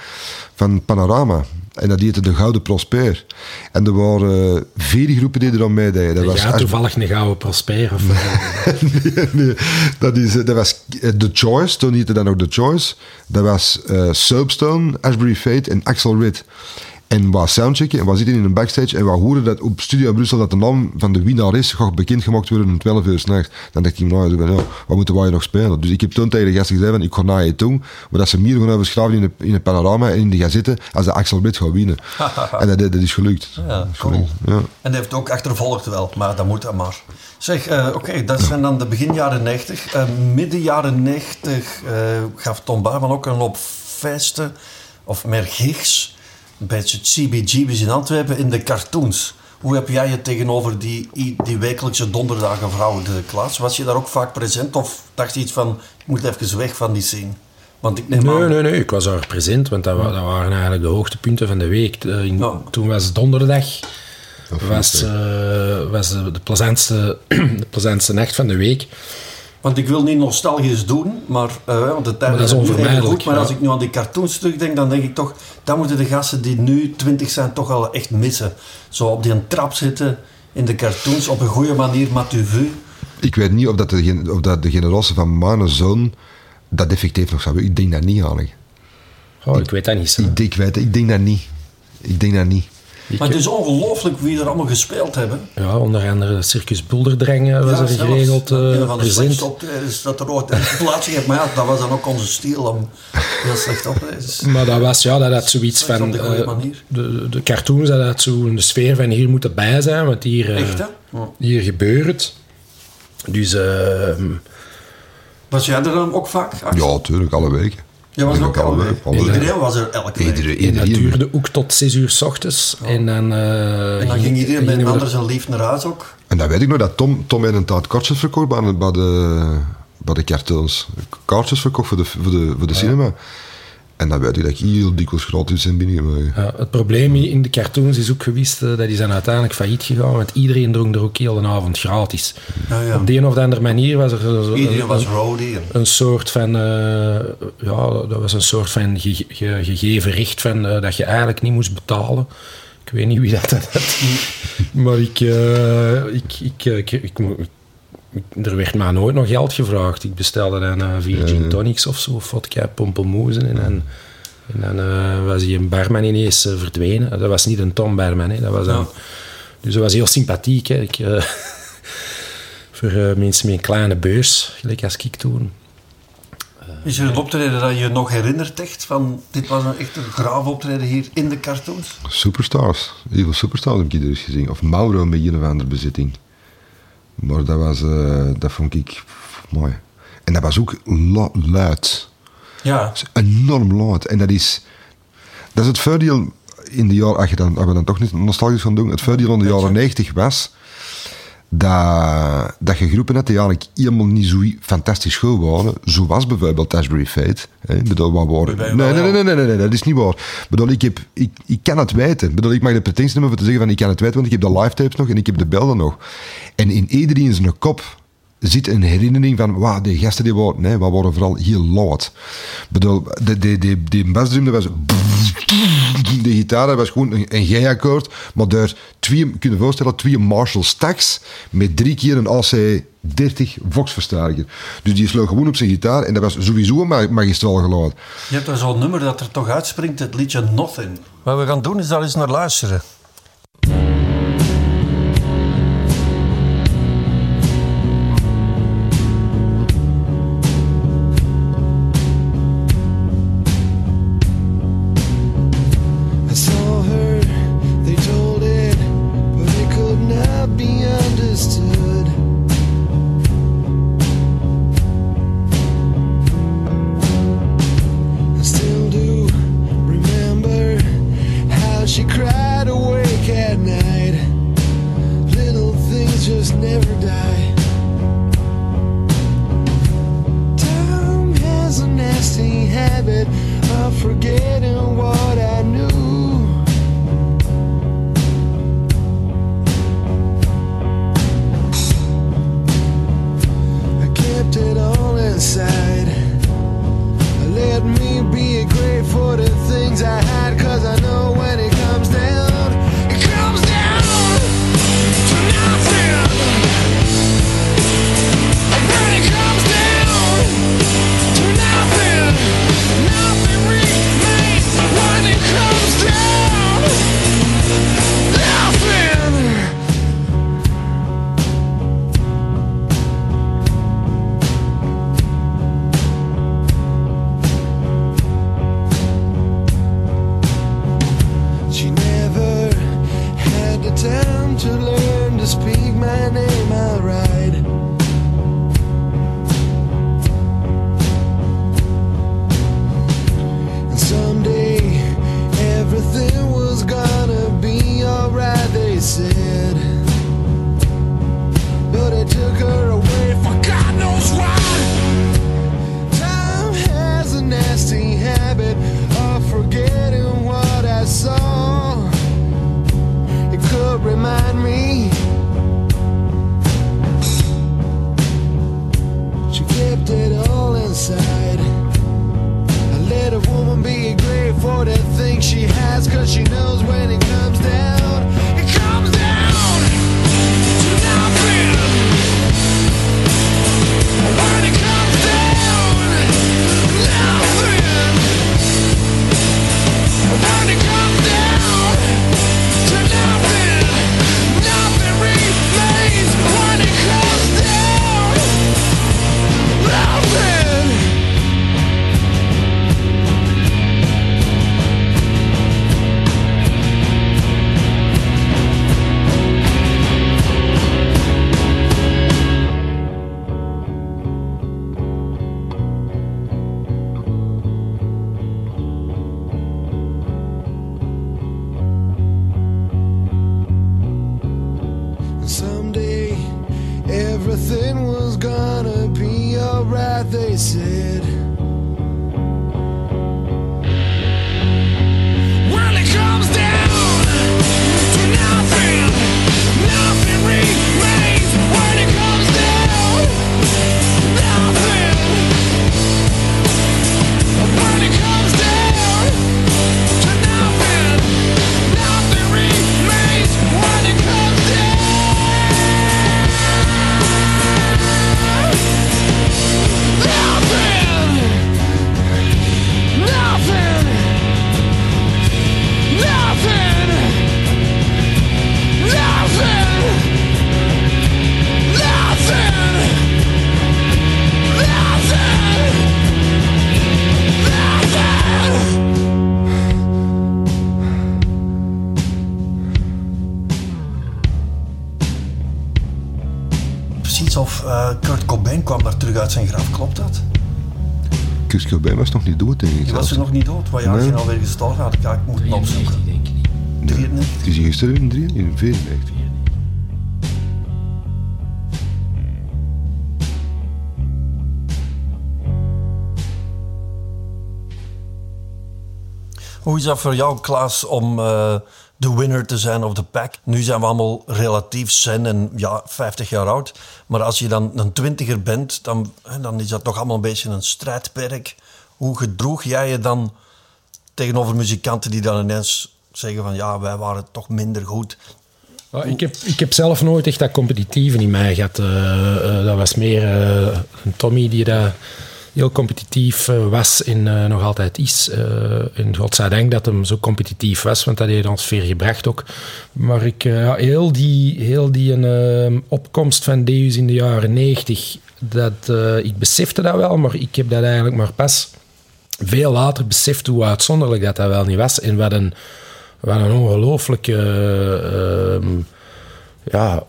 van Panorama. En dat heette de Gouden Prosper. En er waren eh, vier groepen die er aan meededen. Dat was ja, toevallig een gouden prosper. Of, nee, nee. Dat, is, eh, dat was eh, The Choice, toen heette dat nog The Choice. Dat was Soapstone, Ashbury Fate en Axel Ritt. En we soundchecken en we zitten in een backstage en we horen dat op Studio Brussel dat de naam van de winnaar is, gaat bekendgemaakt worden om 12 uur s'nachts. Dan dacht ik, nou, ja, wat moeten wij nog spelen? Dus ik heb toen tegen de gasten gezegd, van, ik ga naar je toe, maar dat ze meer gaan overschrijven in, de, in het panorama en in de gazette als de Axel Ritt gaat winnen. en dat, dat is gelukt. Ja, Dat is cool. gelukt, Ja. En die heeft ook achtervolgd wel, maar dat moet dan maar. Zeg, eh, oké, dat zijn dan de begin jaren 90. Eh, midden jaren 90 eh, gaf Tom Barman ook een loop feesten, of meer gigs, een beetje CBGB's in Antwerpen, in de cartoons. Hoe heb jij je tegenover die, die wekelijkse donderdagen vrouwen, de Klaas? Was je daar ook vaak present of dacht je iets van, ik moet even weg van die scene? Want ik neem Nee, aan... nee, nee. Ik was daar present, want dat, wa- dat waren eigenlijk de hoogtepunten van de week. Eh, in- Ja. Toen was donderdag was, eh, was de, de, plezantste, de plezantste nacht van de week. Want ik wil niet nostalgisch doen, maar uh, want de tijd Maar dat is onvermijdelijk, goed. Maar ja. als ik nu aan die cartoons terugdenk, dan denk ik toch, dat moeten de gasten die nu twintig zijn toch al echt missen. Zo op die trap zitten in de cartoons op een goede manier, maar tu vu. Ik weet niet of dat de, of dat de generatie van mijn zoon dat effectief nog zou hebben. Ik denk dat niet eigenlijk. Oh, ik weet dat niet. zo. Ik, ik weet ik denk dat niet. Ik denk dat niet. Ik- Maar het is ongelooflijk wie er allemaal gespeeld hebben. ja, onder andere Circus Bulderdrang eh, was Ja, er geregeld eh, een van de present. slechtste optredens dat er ooit heeft plaatsgegrepen. Maar ja, dat was dan ook onze stiel om heel slecht optredens. Maar dat was, ja, dat had zoiets Slecht van... op de goede eh, manier. de, de cartoons, dat had zo een sfeer van hier moet bij zijn, want hier, eh, Echt, hè? Ja. hier gebeurt het. Dus... eh, Was jij er dan ook vaak? Ja, tuurlijk, alle weken. Jij was ook al. Iedereen was er elke week. Iedereen, en dat iedereen. duurde ook tot 6 uur s ochtends. En dan, eh, En dan ging iedereen met een ander er- zijn lief naar huis ook. En dan weet ik nog dat Tom, Tom een taart kaartjes verkocht bij, de- bij, de, bij de cartoons. Kaartjes verkocht voor de, voor de, voor de cinema. En dan weet ik dat ik heel dikwijls gratis zijn binnengemogen. Ja, het probleem in de cartoons is ook geweest, eh, dat die zijn uiteindelijk failliet gegaan, want iedereen dronk er ook heel de avond gratis. Ja, ja. Op de een of andere manier was er zo- Iedereen een, was een soort van, eh, ja, dat was een soort van ge- ge- gegeven recht van, eh, dat je eigenlijk niet moest betalen. Ik weet niet wie dat had. maar ik, eh, ik, ik, ik, ik, ik- er werd mij nooit nog geld gevraagd. Ik bestelde dan eh vier gin tonics of zo, vodka, pompelmoezen. En dan, en dan eh, was die een barman ineens eh, verdwenen. Dat was niet een Tom barman, hè. dat was een... Dus dat was heel sympathiek. Hè. Ik, eh, voor mensen met een kleine beurs, gelijk als ik toen. Is er een optreden dat je nog herinnert echt? Van, dit was een echt een graaf optreden hier in de cartoons? Superstars. Heel veel superstars heb ik eens gezien. Of Mauro met een of andere bezitting. Maar dat was, dat vond ik mooi. En dat was ook lu- luid. Ja. enorm luid. En dat is, dat is het voordeel in de jaren, als, je dan, als we dan toch niet nostalgisch gaan doen, het voordeel in de jaren 90 was dat, dat je groepen hebt die eigenlijk helemaal niet zo fantastisch goed waren. Zo was bijvoorbeeld Ashbury Fate. Hè. Ik bedoel, wat waren... Nee, nee, ja. nee, nee, nee, nee, dat is niet waar. Ik bedoel, ik, heb, ik, ik kan het weten. Ik bedoel, ik mag de pretentie nemen om te zeggen van ik kan het weten, want ik heb de live tapes nog en ik heb de beelden nog. En in iedereen zijn kop zit een herinnering van, wauw, die gasten die waren, nee, wat waren vooral heel loud. Ik bedoel, de, de, de, die basdrum, dat was... De gitaar dat was gewoon een, een G-akkoord, maar daar twee, je kunt je voorstellen, twee Marshall Stacks met drie keer een AC30 Vox-versterker. Dus die sloeg gewoon op zijn gitaar en dat was sowieso een ma- magistraal geluid. Je hebt er zo'n nummer dat er toch uitspringt, het liedje Nothing. Wat we gaan doen is daar eens naar luisteren. For the things she has, cause she knows when it comes down, Cobain was nog niet dood, denk ik. Was ze nog niet dood? Wat jaar nee. Nou je alweer gestorven? Had ik, ik moet het opzoeken. denk ik niet. 93? Nee. Is hij in 94? Hoe is dat voor jou, Klaas, om uh, de winner te zijn of de pack? Nu zijn we allemaal relatief zen en ja, 50 jaar oud. Maar als je dan een twintiger bent, dan, dan is dat toch allemaal een beetje een strijdperk. Hoe gedroeg jij je dan tegenover muzikanten die dan ineens zeggen van ja, wij waren toch minder goed. Ja, ik, heb, ik heb zelf nooit echt dat competitieve in mij gehad. Eh, eh, dat was meer eh, een Tommy die daar heel competitief eh, was en eh, nog altijd is. Eh en godzijdank dat hem zo competitief was, want dat heeft ons ver gebracht ook. Maar ik, ja, heel die, heel die een, opkomst van Deus in de jaren 90, dat, ik besefte dat wel, maar ik heb dat eigenlijk maar pas veel later beseft hoe uitzonderlijk dat dat wel niet was. En wat een, wat een ongelooflijke eh, ehm, ja,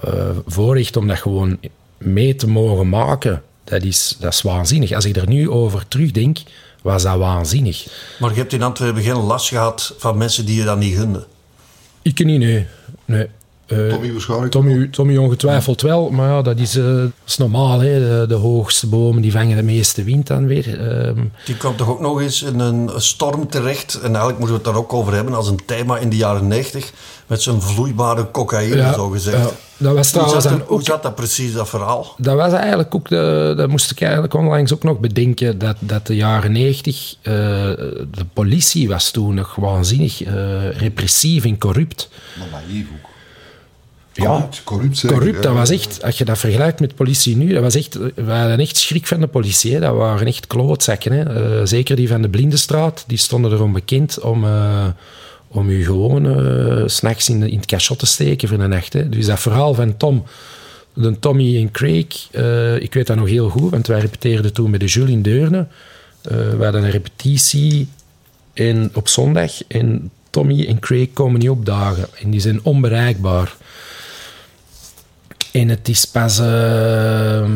voorrecht om dat gewoon mee te mogen maken. Dat is, dat is waanzinnig. Als ik er nu over terugdenk, was dat waanzinnig. Maar je hebt in Antwerpen geen last gehad van mensen die je dat niet gunden. Ik niet, nee. nee. Eh, Tommy waarschijnlijk. Tommy, Tommy ongetwijfeld wel, maar ja, dat is, eh, dat is normaal. Hè. De, de hoogste bomen die vangen de meeste wind dan weer. Ehm, Die kwam toch ook nog eens in een storm terecht. En eigenlijk moeten we het daar ook over hebben als een thema in de jaren 90. Met zijn vloeibare cocaïne, ja, zo gezegd. ja, dat was hoe, zat dan dat, hoe ook zat dat precies, dat verhaal? Dat was eigenlijk ook, de, dat moest ik eigenlijk onlangs ook nog bedenken, dat, dat de jaren 90, eh, de politie was toen nog waanzinnig eh, repressief en corrupt. Maar naïef ook. Ja, Corrupt, zeker, Corrupt, dat was echt, als je dat vergelijkt met de politie nu, dat was echt, we hadden echt schrik van de politie. Hè. Dat waren echt klootzakken. Hè. Eh, zeker die van de Blindenstraat, die stonden erom bekend om, eh, om u gewoon eh, s s'nachts in, het cachot te steken voor de nacht. Hè. Dus dat verhaal van Tom, de Tommy en Craig, eh, ik weet dat nog heel goed, want wij repeteerden toen met de Jules in Deurne. Eh, we hadden een repetitie in, op zondag en Tommy en Craig komen niet opdagen. En die zijn onbereikbaar. En het is pas, eh,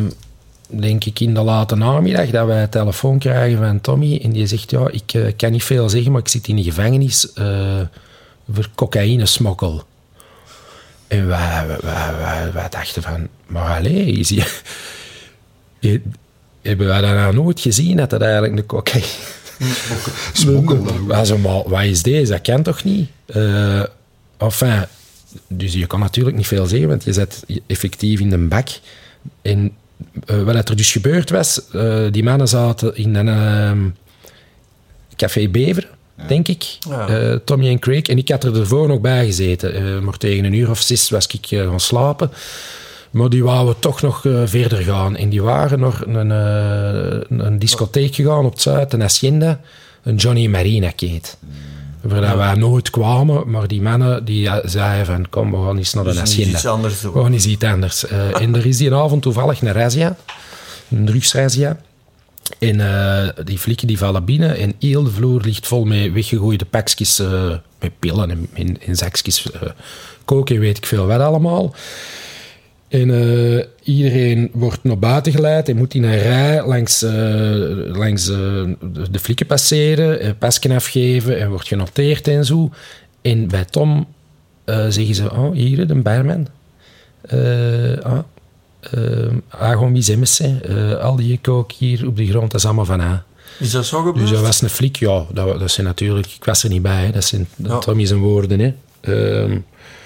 denk ik, in de late namiddag dat wij een telefoon krijgen van Tommy. En die zegt, ja, ik eh, kan niet veel zeggen, maar ik zit in de gevangenis eh, voor cocaïnesmokkel. En wij, wij, wij, wij- dachten van, maar allee, is. Je- Hebben wij dat nou nooit gezien, dat dat eigenlijk de cocaïne... Smokkel. Wij zo, maar wat is deze? Dat kan toch niet? Eh enfin, dus je kan natuurlijk niet veel zeggen, want je zit effectief in een bak. En eh, wat er dus gebeurd was, eh, die mannen zaten in een ehm, café Bever, denk ik. Ja. Eh, Tommy en Craig. En ik had er ervoor nog bij gezeten. Eh, maar tegen een uur of zes was ik gaan slapen. Maar die wouden toch nog eh, verder gaan. En die waren nog een, een discotheek gegaan op het Zuid, een Hacienda, een Johnny Marina keet. Waar wij nooit kwamen, maar die mannen die zeiden van kom, we gaan eens naar de Dus Hacienda. iets anders doen. We gaan eens iets anders. Eh, en er is die avond toevallig een razzia, een drugsrazzia. En eh, die flikken die vallen binnen en heel de vloer ligt vol met weggegooide pakjes eh, met pillen en, en, en zakjes koken en weet ik veel wat allemaal. En eh, iedereen wordt naar buiten geleid en moet in een rij langs, eh, langs eh, de, flikken passeren, een pasje afgeven en wordt genoteerd en zo. En bij Tom zeggen ze, oh, hier, de barman. Ah, eh, ah? Eh, al die kook hier op de grond, dat is allemaal van A. Is dat zo gebeurd? Dus dat was een flik, ja. Dat, dat zijn natuurlijk, ik was er niet bij, hè. dat zijn Ja. Tommy zijn woorden. Hè. Ehm,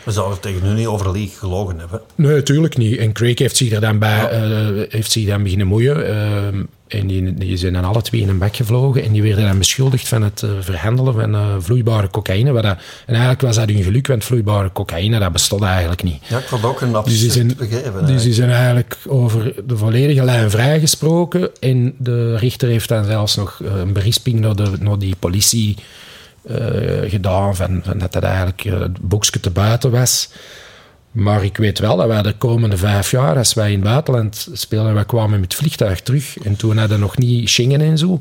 We zouden tegen hun niet over lieg gelogen hebben. Nee, natuurlijk niet. En Craig heeft zich er dan bij eh, heeft zich dan beginnen moeien. ehm, en die, die zijn dan alle twee in een bak gevlogen. En die werden dan beschuldigd van het eh, verhandelen van eh, vloeibare cocaïne. Wat dat, en eigenlijk was dat hun geluk, want vloeibare cocaïne dat bestond eigenlijk niet. Ja, ik vond ook een Dus die zijn, dus die zijn eigenlijk over de volledige lijn vrijgesproken. En de rechter heeft dan zelfs nog eh, een berisping naar, de, naar die politie eh, gedaan. Van, van dat dat eigenlijk eh, het boekje te buiten was. Maar ik weet wel dat wij de komende vijf jaar, als wij in het buitenland spelen, wij kwamen met het vliegtuig terug. En toen hadden we nog niet Schengen en zo.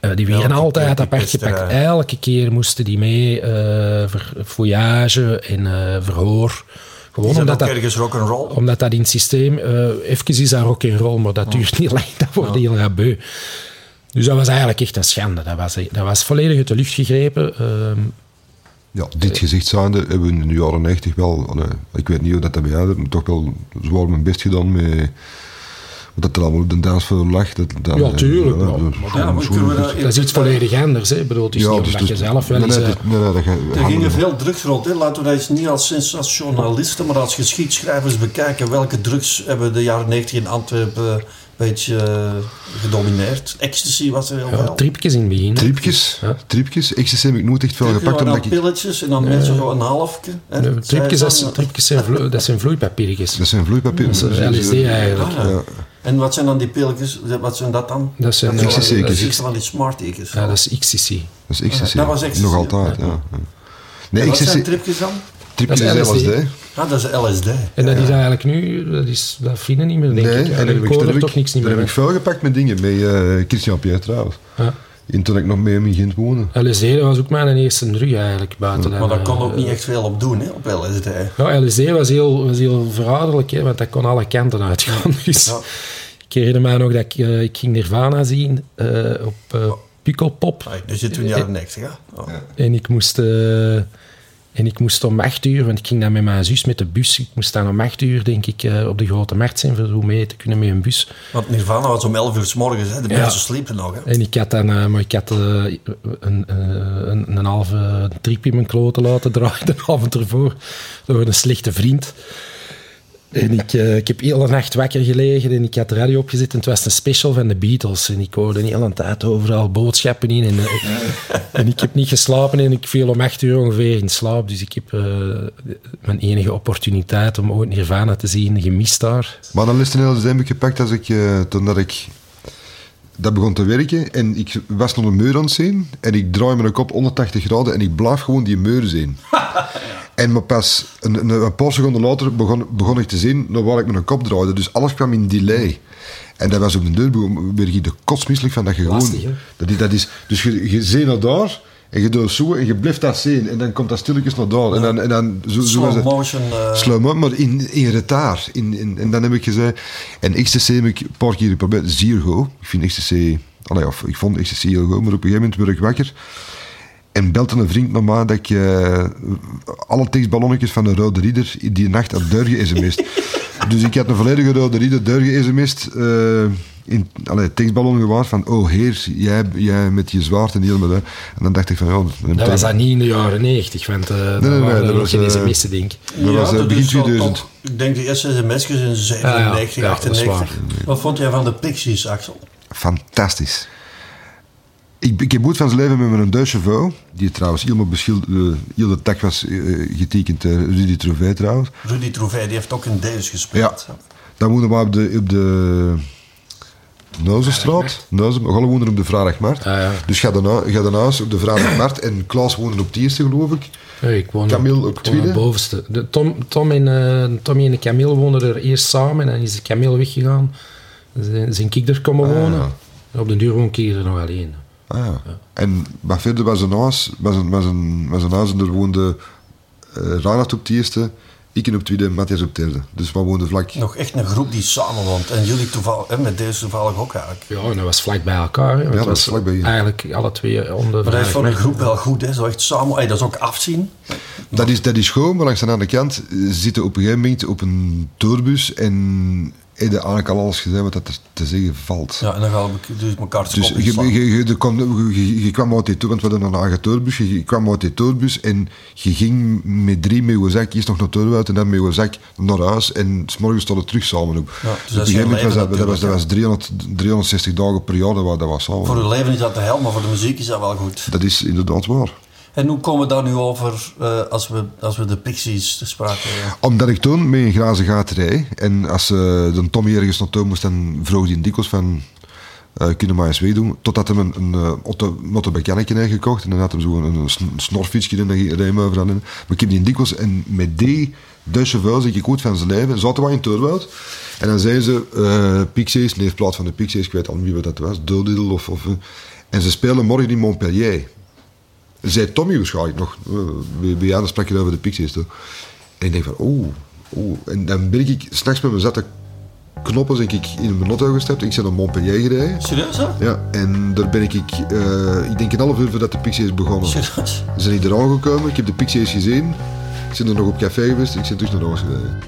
Eh, die werden altijd apart gepakt. Elke keer moesten die mee eh voor fouillage en eh, verhoor. Gewoon Is dat omdat dat, omdat dat in het systeem... eh even is dat rock en roll, maar dat duurt niet lang. Dat wordt heel rap beu. Dus dat was eigenlijk echt een schande. Dat was, dat was volledig uit de lucht gegrepen. Ehm, Ja, dit gezicht zijnde hebben we in de jaren 90 wel, allee, ik weet niet hoe dat bij jou maar toch wel zwaar mijn best gedaan met, Dat er allemaal op de dansvloer lag. Dat, dat, Ja, tuurlijk, maar- dat- Ja, maar dat- Dat is iets volledig anders. Hè. Ik bedoel, het is Ja, niet dus- omdat je zelf wel nee, eens... nee, eh, nee, nee, dat ga- Er gingen veel drugs rond. Hè. Laten we dat eens niet als sensationalisten, maar als geschiedschrijvers bekijken. Welke drugs hebben de jaren 90 in Antwerpen beetje eh, gedomineerd? Ecstasy was er heel ja, veel. tripjes in het begin. hè. Triepjes, Ja. triepjes. Ecstasy heb ik nooit echt veel Tripjes gepakt. Omdat dan ik, pilletjes en dan mensen zo een halfje. hè. Nee, Zij Tripjes, dat, dan- tripjes zijn, vlo- dat zijn vloeipapiertjes. dat zijn vloeipapier. Dat is LSD eigenlijk. Ah, ja. Ja. En wat zijn dan die pilletjes? Wat zijn dat dan? Dat zijn, dat eh, Ecstasy, dat is van die smart ekens. Ja, dat is ecstasy. Dat is ecstasy. Dat was ecstasy, Nog altijd, ja. ja. Nee, en wat zijn tripjes dan? triepjes Dat is is LSD. Ah, dat is LSD. En dat Ja. is eigenlijk nu, dat, is, dat vinden niet meer, denk Nee, ik. en Ja, heb ik hoor daar er heb toch ik, niks niet daar meer. heb ik veel gepakt met dingen. Met eh, Christian Pierre trouwens. Ja. En toen ik nog mee in Gent woonde. LSD dat was ook mijn eerste drug eigenlijk, buiten Maar daar kon eh, ook niet echt veel op doen, hè, op LSD. Ja, LSD was heel, was heel verraderlijk, hè, want dat kon alle kanten uitgaan. Dus Ja. ik herinner mij nog dat ik, eh, ik ging Nirvana zien eh, op eh Pukkelpop. We in de jaren 90, hè? Oh. En ik moest... en ik moest om acht uur, want ik ging dan met mijn zus met de bus. Ik moest dan om acht uur, denk ik, eh, op de Grote Markt zijn voor om mee te kunnen met een bus. Want Nirvana was om 11 uur s morgens, hè? de Ja. mensen sliepen nog. Hè? En ik had dan, eh, maar ik had eh, een, eh, een, een halve trip in mijn kloten laten draaien de avond ervoor door een slechte vriend. En ik, eh, ik heb heel de nacht wakker gelegen en ik had de radio opgezet en het was een special van de Beatles. En ik hoorde de hele tijd overal boodschappen in. En, eh, en ik heb niet geslapen en ik viel om acht uur ongeveer in slaap. Dus ik heb eh, mijn enige opportuniteit om ooit Nirvana te zien gemist daar. Maar dan is het een heb ik gepakt als ik, toen dat ik dat begon te werken. En ik was nog een muur aan het zien. En ik draai mijn kop 180 graden en ik blijf gewoon die muur zien. En maar pas een, een, een paar seconden later begon, begon ik te zien naar waar ik mijn kop draaide. Dus alles kwam in delay. En dat was op de deur, werd ik de kotsmisselijk van dat je gewoon... Dat is, dat is, dus je, je ziet naar daar en je doet zo en je blijft dat zien. En dan komt dat stilletjes naar daar. En dan, en dan zo, zo Slow het. motion. eh, Slow mo, maar in, in retard. In, in, en dan heb ik gezegd... En ecstasy heb ik een paar keer geprobeerd. Zeer goed. Ik vind. Allee, of, ik vond ecstasy heel goed, maar op een gegeven moment werd ik wakker. En belde een vriend naar mij dat ik eh, alle tekstballonnetjes van de Rode Rieder die nacht had Durgen sms'd. dus ik had een volledige Rode Rieder Durgen sms'd. In allee, tekstballon gewaard van, oh heer, jij, jij met je zwaard en heel met dat. En dan dacht ik van, ja... Dat was dat niet in de jaren negentig, want uh, nee, dan nee, er dat was, geen eh, sms'en, denk ik. Dat was, eh, dat begin is wel 2000. toch- ik denk de eerste sms'jes in 97, Ja, ja, ja, dat is 98. Wat vond jij van de Pixies, Axel? Fantastisch. Ik, ik heb goed van zijn leven met mijn Duitse vrouw, die trouwens helemaal beschilderd, uh, heel de tak was uh, getekend, uh, Rudy Trouvé trouwens. Rudy Trouvé, die heeft ook in Deus gespeeld. Ja. Dan woonden we op de, op de Neuzenstraat. Neuzen, we gaan woonden op de Vrijdagmarkt. Ah, ja. Dus ga daarna, ga daarnaast op de Vrijdagmarkt en Klaas woonde op het eerste, geloof ik. Ja, ik woon Camille op, op tweede? het bovenste. De Tom, Tom en, uh, Tommy en de Camille woonden er eerst samen en dan is de Camille weggegaan. Dan zijn ik er komen wonen. ja. En op de duur woon ik hier nog alleen. Ah, ja. En maar verder was een huis, was een, was een, was een huis en er woonde uh, Reinhard op het eerste, ik en op tweede, Matthias op derde. Dus we woonden vlak. Nog echt een groep die samen woont. En jullie toevallig, hè, met deze toevallig ook eigenlijk. Ja, en dat was vlak bij elkaar. Hè, want dat was vlak bij je. Eigenlijk alle twee onder Maar dat is voor een groep wel goed, hè? zo echt samen. Hey, dat is ook afzien. Dat is, dat is gewoon, maar langs de andere kant eh, zitten op een gegeven moment op een tourbus en heb je eigenlijk al alles gezegd wat dat te zeggen valt. Ja, en dan gaan we dus elkaar Dus je, je, je, kon- je- kwam uit die tourbus, want we hadden een eigen tourbus, je, kwam uit die tourbus en je ging met drie met je zak, eerst nog naar Turwoud en dan met je zak naar huis en s'morgens stond het terug samen op. Ja, dus dat op is een heel gegeven moment was dat, was, dat was 300, 360 dagen per jaar dat was, samen. Voor je leven is dat de hel, maar voor de muziek is dat wel goed. Dat is inderdaad waar. En hoe komen we daar nu over uh, als, we, als we de Pixies te sprake hebben? Omdat ik toen met een glazen gaat rijd. En als uh, de Tommy ergens naartoe moest, dan vroeg hij dikwijls van... Uh, kunnen maar eens meedoen. Totdat hij een, een, een auto, motobekannetje heeft gekocht. En dan had hij zo een, een snorfietsje dan reed hij overal in. Maar ik heb die dikwijls... En met die Duitse vuil zeg ik goed van zijn leven. Zaten we in Turwoud. En dan zeiden ze... Pixies, nee, in plaats van de Pixies, ik weet al niet wie dat was. Doodle of... of en ze spelen morgen in Montpellier zei Tommy waarschijnlijk nog. Bij bij Jan sprak je over de Pixies. Toch? En ik denk van, oeh, oeh. En dan ben ik s'nachts met mijn zette knoppen denk ik, in mijn auto gestapt. Ik ben naar Montpellier gereden. Serieus, hè? Ja, en daar ben ik, uh, ik denk een half uur voordat de Pixies begonnen. Serieus? Ze zijn hier aangekomen, ik heb de Pixies gezien. Ik ben er nog op café geweest, ik ben terug naar huis gereden.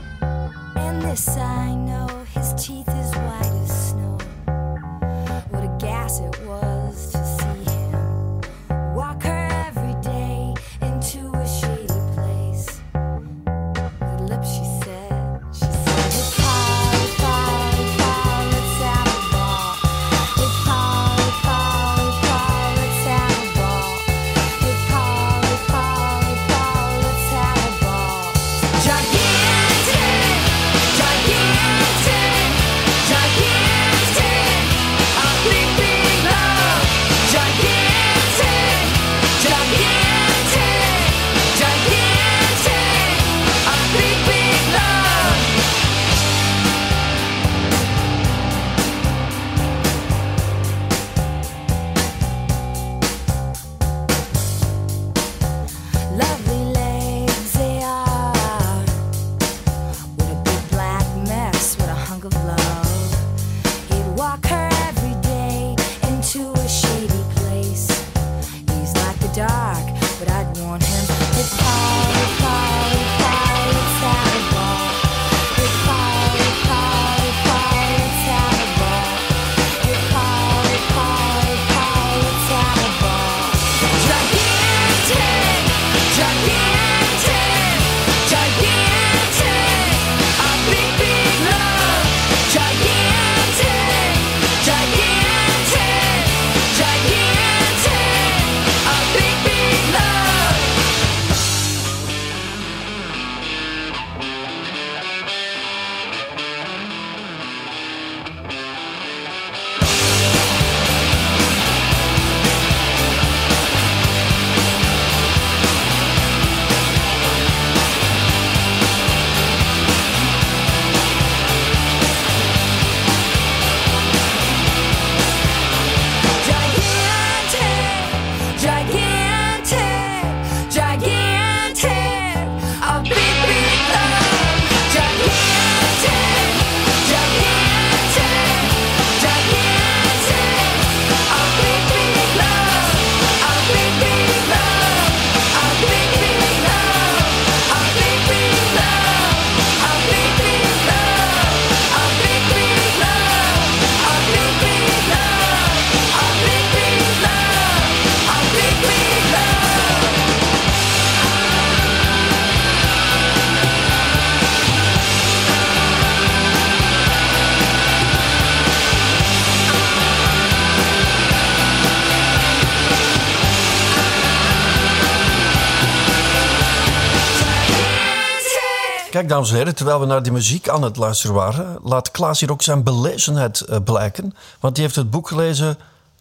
Kijk, dames en heren, terwijl we naar die muziek aan het luisteren waren, laat Klaas hier ook zijn belezenheid eh, blijken. Want die heeft het boek gelezen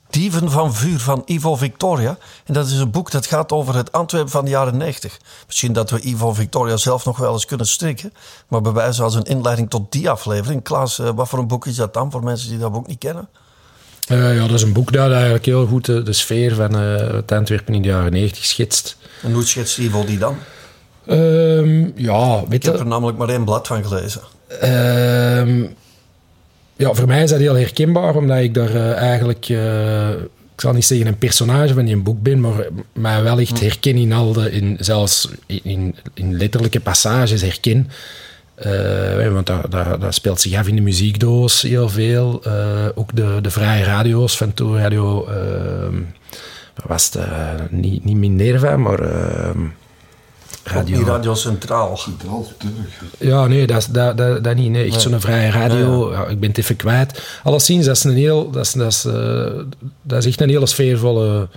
Dieven van Vuur van Ivo Victoria. En dat is een boek dat gaat over het Antwerpen van de jaren 90. Misschien dat we Ivo Victoria zelf nog wel eens kunnen strikken. Maar bij wijze als een inleiding tot die aflevering. Klaas, eh, wat voor een boek is dat dan voor mensen die dat boek niet kennen? Eh, ja, dat is een boek dat eigenlijk heel goed de, de sfeer van het Antwerpen in de jaren 90 schetst. En hoe schetst Ivo die dan? Ehm, ja, weet Ik heb er namelijk maar één blad van gelezen. Ehm, ja, voor mij is dat heel herkenbaar, omdat ik daar eh, eigenlijk, eh, ik zal niet zeggen een personage van die boek ben, maar mij wel echt herken in al de, in, zelfs in, in letterlijke passages herken. Eh, want dat, dat, dat speelt zich af in de muziekdoos heel veel. Ook de, de vrije radio's van toen radio, ehm, was het, niet, niet Minerva, maar die Radio Centraal. ja, nee, dat, is- dat, dat, dat niet. Nee, echt zo'n vrije radio. Ja, ik ben het even kwijt. Alleszins, dat is, een heel, dat, is, dat, is, eh, dat is echt een hele sfeervolle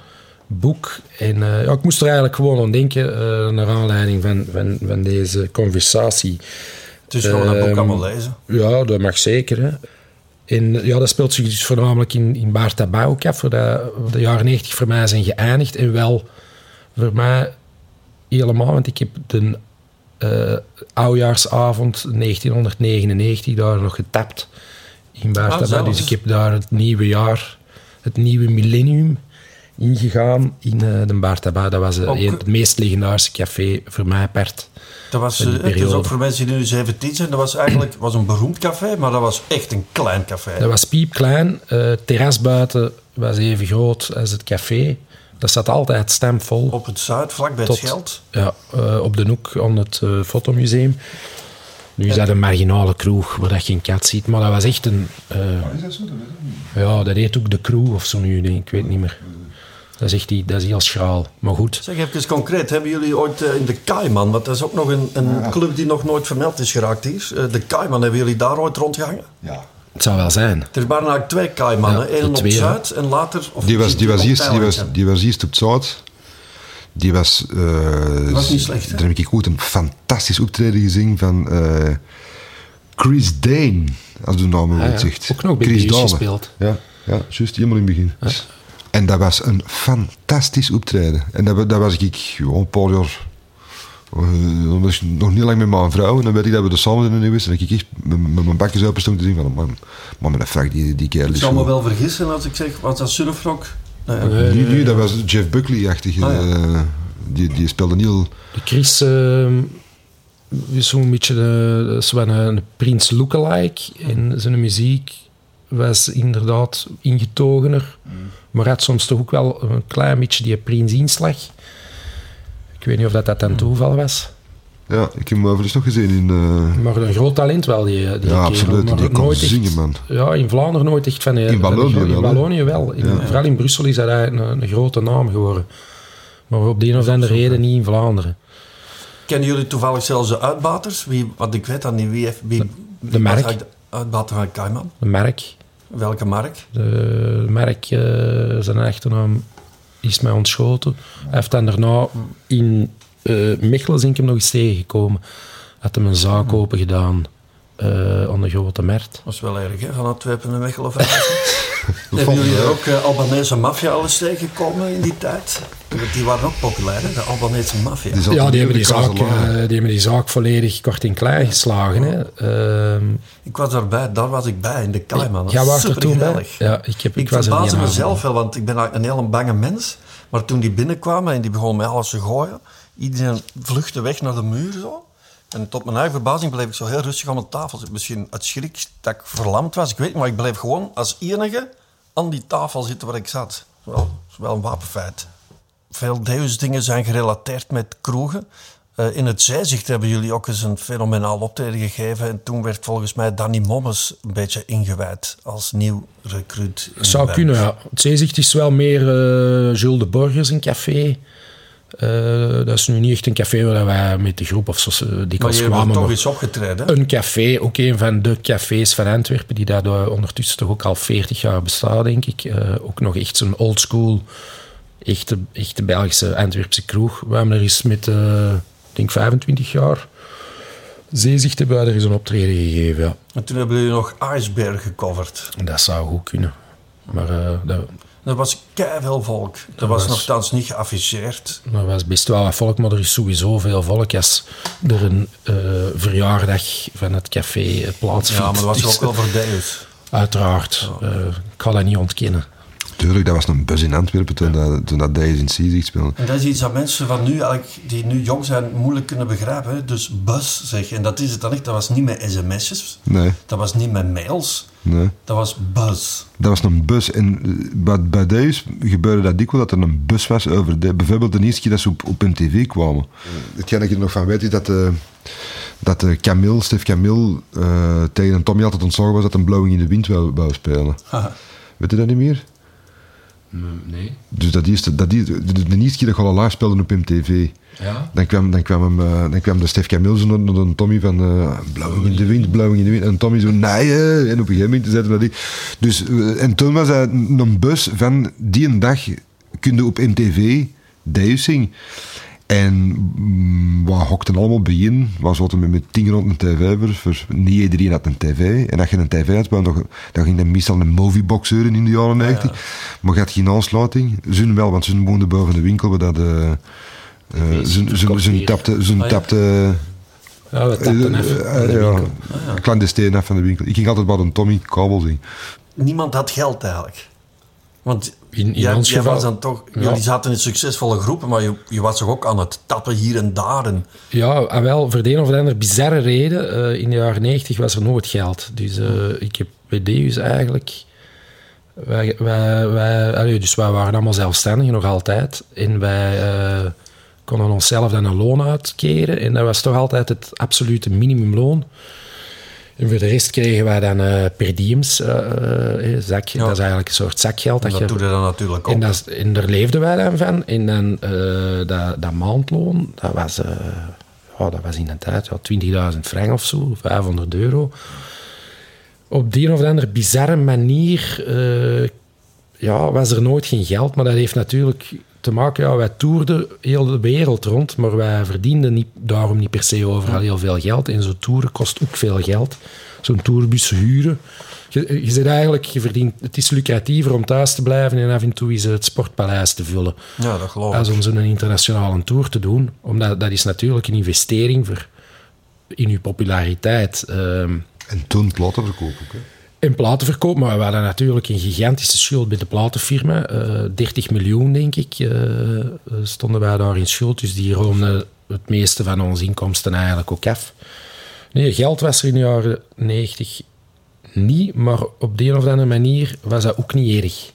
boek. En eh, ja, ik moest er eigenlijk gewoon aan denken, eh, naar aanleiding van, van, van deze conversatie. Het is gewoon een boek Ehm, allemaal lezen. Ja, dat mag zeker. Hè. En ja, dat speelt zich dus voornamelijk in, in Baarta Bouwkap, voor de, de jaren 90 voor mij zijn geëindigd. En wel voor mij helemaal, want ik heb de eh oudjaarsavond 1999 daar nog getapt in Baarta Ah. Dus ik heb daar het nieuwe jaar, het nieuwe millennium ingegaan in eh, de Baarta Dat was eh, een- het meest legendarische café voor mij apart. Dat was, periode. ook voor mensen die nu 17 zijn. Dat was eigenlijk was een beroemd café, maar dat was echt een klein café. Dat was piepklein. Het terras buiten was even groot als het café. Dat zat altijd stampvol. Op het zuid, vlakbij Tot- het Scheld. Ja, eh, op de hoek aan het eh, fotomuseum. Nu is dat een marginale kroeg waar dat geen kat ziet, maar dat was echt een... eh, Is dat zo? Dat ja, dat heet ook de crew of zo nu, denk ik. Weet niet meer. Dat is echt die, dat is heel schraal. Maar goed. Zeg even concreet, hebben jullie ooit in de Kaiman, want dat is ook nog een, een club die nog nooit vermeld is geraakt hier. Eh, de Kaiman, hebben jullie daar ooit rondgehangen? Ja. Het zou wel zijn. Er waren eigenlijk twee Kaimannen. Ja, Eén op. Zuid en later... Of Die was, die, was op eerst, die, was, die was eerst op het Zuid. Die was... eh, was niet slecht, hè? Daar heb ik goed een fantastisch optreden gezien van eh, Chris Dane, als de naam Ah, ja. zegt. Ook nog bij Chris Dane. gespeeld. Ja, ja juist helemaal in het begin. En dat was een fantastisch optreden. En dat, dat was ik gewoon een paar jaar... eh, dan was ik nog niet lang met mijn vrouw. En dan weet ik dat we er samen in de nieuw is. En dat ik echt met, mijn bakjes open stond te zien van... Man, man met een frak, die, die kerel Ik is zou me wel vergissen als ik zeg, was dat surfrock? Nee, Nee, Nu, nee, dat was Jeff Buckley-achtig. Ah, ja. eh, die, die speelde heel... De Chris ehm, is zo'n beetje de, zo een, een Prins lookalike. En zijn muziek was inderdaad ingetogener. Maar had soms toch ook wel een klein beetje die Prins-inslag. Ik weet niet of dat, dat een toeval was. Ja, ik heb hem overigens nog gezien in... eh, Maar een groot talent wel, die, die ja, kerel. absoluut. Maar Die kon nooit echt- zingen, man. Ja, in Vlaanderen nooit echt van... eh, In Wallonië wel, In? Wallonië wel. In, Vooral in Brussel is dat eigenlijk een, een grote naam geworden. Maar op de een of andere reden niet in Vlaanderen. Kennen jullie toevallig zelfs de uitbaters? Wie, want ik weet dan niet wie heeft... Wie, wie was merk. de uitbater van Kaiman? De merk. Welke mark? De merk, eh, zijn achternaam is mij ontschoten. Hij heeft dan daarna in eh Mechelen ik hem nog eens tegengekomen. Had hem een zaak open gedaan eh, aan de grote markt. Dat is wel erg, hè? Van Antwerpen naar Mechelen Hebben jullie er ook uh, Albanese maffia al eens tegengekomen in die tijd? Die waren ook populair, hè? De Albanese maffia. Ja, die in hebben die, de zaak, eh, die hebben die zaak volledig kort en klein geslagen. Hè. Ehm, Ik was daarbij, daar was ik bij, in de Kaiman. jij was er toen bij? Ja, ik, heb, ik, Ik was er niet verbaasde mezelf wel, want ik ben eigenlijk een hele bange mens. Maar toen die binnenkwamen en die begonnen met alles te gooien, iedereen vluchtte weg naar de muur zo. En tot mijn eigen verbazing bleef ik zo heel rustig aan mijn tafel zitten. Misschien uit schrik dat ik verlamd was, ik weet niet, maar ik bleef gewoon als enige aan die tafel zitten waar ik zat. Wel, dat is wel een wapenfeit. Veel Deus-dingen zijn gerelateerd met kroegen. Eh, in het Zijzicht hebben jullie ook eens een fenomenaal optreden gegeven. En toen werd volgens mij Danny Mommes een beetje ingewijd als nieuw recruit. Zou kunnen, ja. Het Zeezicht is wel meer eh Jules de Borgers, een café. Eh, dat is nu niet echt een café waar wij met de groep of zo eh, dikwijls kwamen. toch maar eens opgetreden. hè? Een café, ook een van de cafés van Antwerpen, die daar eh, ondertussen toch ook al 40 jaar bestaat, denk ik. Ook nog echt zo'n oldschool, echte, echte Belgische Antwerpse kroeg. We hebben er eens met, denk 25 jaar, Zeezicht hebben wij er eens een optreden gegeven, ja. En toen hebben jullie nog Iceberg gecoverd. Dat zou goed kunnen. Maar dat, Er was veel volk. Dat was was- nogthans niet geafficheerd. Er was best wel wat volk, maar er is sowieso veel volk als er een eh, verjaardag van het café eh, plaatsvindt. Ja, maar dat was ook wel voor Deus. Uiteraard. eh, ik ga dat niet ontkennen. Tuurlijk, dat was een bus in Antwerpen toen dat, toen dat Days in Seazicht speelde. En dat is iets dat mensen van nu, eigenlijk, die nu jong zijn, moeilijk kunnen begrijpen. hè. Dus bus, zeg. En dat is het dan echt. Dat was niet met sms'jes. Nee, Dat was niet met mails. Nee. Dat was bus. Dat was een bus. En eh, bij, bij Days gebeurde dat dikwijls dat er een bus was over de, bijvoorbeeld de eerste keer dat ze op, op MTV kwamen. Hetgeen dat je er nog van weet is dat, eh dat eh, Camille, Stef Camille, eh, tegen een Tommy altijd ontslagen was dat een blauwing in de wind wou, wou spelen. Weet je dat niet meer? Nee. Dus dat eerste, dat eerste, de, de eerste keer dat je al live speelde op MTV, Ja. dan kwam, dan kwam, hem, eh, dan kwam de Stef Camille naar, naar de Tommy van eh blauwing in de wind, blauwing in de wind. En Tommy zo, nee. En op een gegeven moment zeiden dat die. Dus, eh, en toen was hij een bus van die een dag kun je op MTV Deus zingen. En mm, we hokten allemaal bij in. We zaten met, met tien rond een tv voor, niet iedereen had een tv. En als je een tv had, dan, dan ging dan meestal een moviebox in de jaren 90. Maar je had geen aansluiting. Ze wel, want ze woonden boven de winkel. waar Dat, eh ze, ze, ze tapte, ze Ah, ja. tapte Ja, eh, eh, winkel. clandestine af van de winkel. Ik ging altijd bij een Tommy kabel zien. Niemand had geld eigenlijk. Want In- in jij, ons jij geval- was dan toch... Ja. Jullie zaten in succesvolle groepen, maar je, je was toch ook aan het tappen hier en daar. En, Ja, en wel, voor de een of andere bizarre reden, eh, in de jaren 90 was er nooit geld. Dus eh, ik heb bij Deus eigenlijk... Wij, wij, wij, allee, dus wij waren allemaal zelfstandigen, nog altijd. En wij eh, konden onszelf dan een loon uitkeren. En dat was toch altijd het absolute minimumloon. En voor de rest kregen wij dan eh per diems, zak, dat is eigenlijk een soort zakgeld. en Dat dat je, doe je dan natuurlijk ook. en, dat, en daar leefden wij dan van. En dan dat, dat maandloon, dat was, ja, dat was in de tijd ja, 20.000 frank of zo, 500 euro. Op die of andere bizarre manier ja, was er nooit geen geld. Maar dat heeft natuurlijk te maken, ja, wij toerden heel de wereld rond, maar wij verdienden niet, daarom niet per se overal heel veel geld. En zo'n toeren kost ook veel geld. Zo'n tourbus huren. Je, je zit eigenlijk, je verdient, het is lucratiever om thuis te blijven en af en toe eens het sportpaleis te vullen. Ja, dat geloof Als ik. om zo'n internationale tour te doen. Omdat dat is natuurlijk een investering voor, in je populariteit. Ehm, En toen platenverkoop ook. Hè. In platenverkoop, maar we hadden natuurlijk een gigantische schuld bij de platenfirma. Eh 30 miljoen, denk ik, eh, stonden wij daar in schuld. Dus die roomden het meeste van onze inkomsten eigenlijk ook af. Nee, geld was er in de jaren 90 niet, maar op de een of andere manier was dat ook niet erg.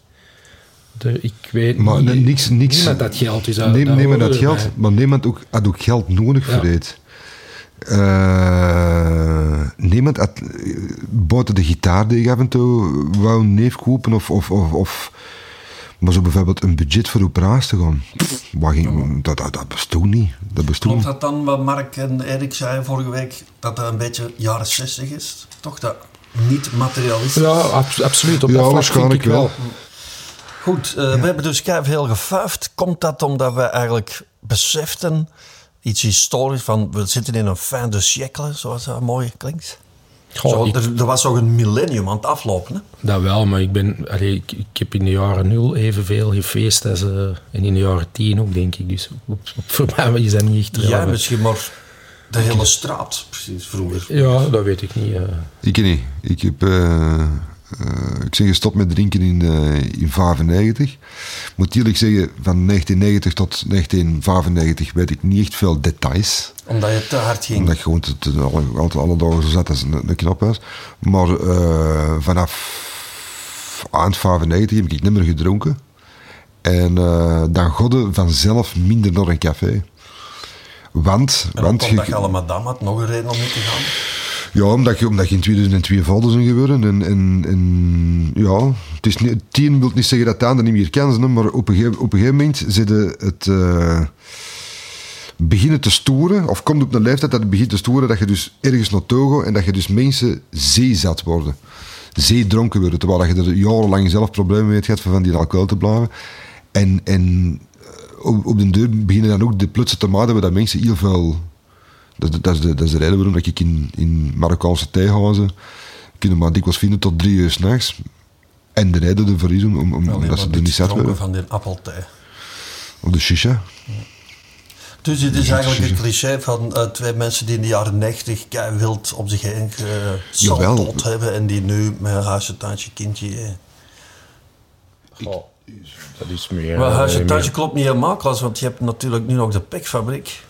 De, ik weet Maar niet. niks, niks, Niemand had geld. Dus dat, Neem, dat had geld, maar niemand ook, had ook geld nodig Ja. voor dit. Eh, niemand had buiten de gitaar die ik af en toe wou neef kopen of, of, of, of maar zo bijvoorbeeld een budget voor operaties te gaan. Pff, ging, dat, dat, dat bestond niet. Dat bestond Klopt dat dan wat Mark en Erik zeiden vorige week, dat dat een beetje jaren 60 is? Toch dat niet materialistisch? Ja, ab- absoluut. Op Ja, dat waarschijnlijk vind ik wel. Goed, eh, we hebben dus veel gefuifd. Komt dat omdat we eigenlijk beseften, iets historisch, van we zitten in een fin de siècle, zoals dat mooi klinkt? Goh, Zo, ik- er, er was ook een millennium aan het aflopen. Hè? Dat wel, maar ik, ben, allee, ik, ik heb in de jaren nul evenveel gefeest als, eh, en in de jaren tien ook, denk ik. Dus op, op, voor mij is dat niet echt Jij relevant. misschien, maar de hele straat, precies, vroeger. Ja, dat weet ik niet. eh. Ik niet. Ik, heb, eh, eh, ik ben gestopt met drinken in, eh in 95. Moet eerlijk zeggen, van 1990 tot 1995 weet ik niet echt veel details. Omdat je te hard ging. Omdat ik gewoon te, te- alle, altijd alle dagen zo zat als een, een knop was. Maar eh, vanaf eind 95 heb ik niet meer gedronken. En eh, dan godde vanzelf minder naar een café. Want, En want je- omdat je alle madame had, nog een reden om niet te gaan. Ja, omdat je, omdat je in 2002 valden zijn gebeuren. En, en, en ja, het is niet, tien wil niet zeggen dat het ander niet meer kan maar op een, gegeven, op een moment zitten het eh, beginnen te stoeren, of komt op een leeftijd dat het begint te stoeren, dat je dus ergens naartoe gaat en dat je dus mensen zeezat worden. Zeedronken worden, terwijl je er jarenlang zelf problemen mee hebt van die alcohol te blijven. En, en eh, op, op de deur beginnen dan ook de plutsen te maken dat mensen heel veel dat, is- dat, is de, dat is de reden waarom dat ik in, in Marokkaanse theehuizen kunnen maar dikwijls vinden tot drie uur s'nachts. En de reden ervoor is om, om, om- Alleen dat ze er niet zat van die appelthee. Of de shisha. Dus het is eigenlijk een cliché van eh, twee mensen die in de jaren 90 kei wild op zich heen gesaltot hebben en die nu met een huisje, tuintje, kindje... eh. Dat is meer... Maar huisje, tuintje klopt niet helemaal, Klaas, want je hebt natuurlijk nu nog de pikfabriek.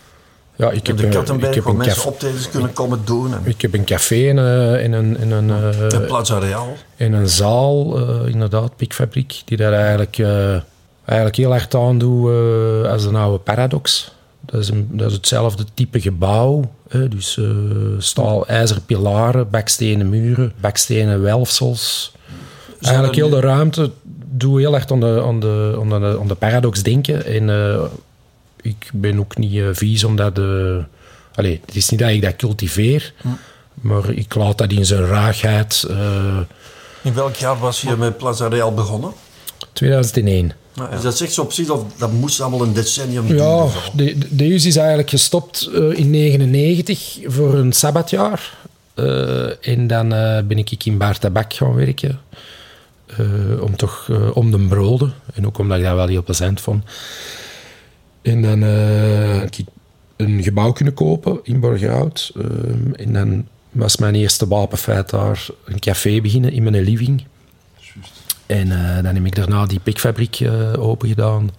Ja, ik heb, de ik heb waar een mensen optredens kunnen komen doen. En ik heb een café en, eh, en een, en een, eh, de Plaza Real. in een zaal, eh, inderdaad, Pikfabriek, die daar eigenlijk, eigenlijk heel hard aan doet eh, als een oude Paradox. Dat is, een, dat is hetzelfde type gebouw. Hè, dus staal, ijzeren pilaren, bakstenen muren, bakstenen welfsels. Eigenlijk heel de ruimte doe heel erg aan de, aan de, aan de, aan de Paradox denken. En ik ben ook niet eh, vies omdat... de Allee, het is niet dat ik dat cultiveer, maar ik laat dat in zijn raagheid... eh, In welk jaar was je met Plaza Real begonnen? 2001. Nou, is dat echt zo precies of dat moest allemaal een decennium Ja, duren? de, de Deus is eigenlijk gestopt eh, in 99 voor een sabbatjaar. Eh, en dan eh, ben ik in Bar Tabak gaan werken. Eh, om toch eh, om de broden. En ook omdat ik dat wel heel plezant vond. En dan eh, heb ik een gebouw kunnen kopen in Borgerhout. Eh, en dan was mijn eerste wapenfeit daar een café beginnen in mijn living. En eh, dan heb ik daarna die pikfabriek eh open gedaan.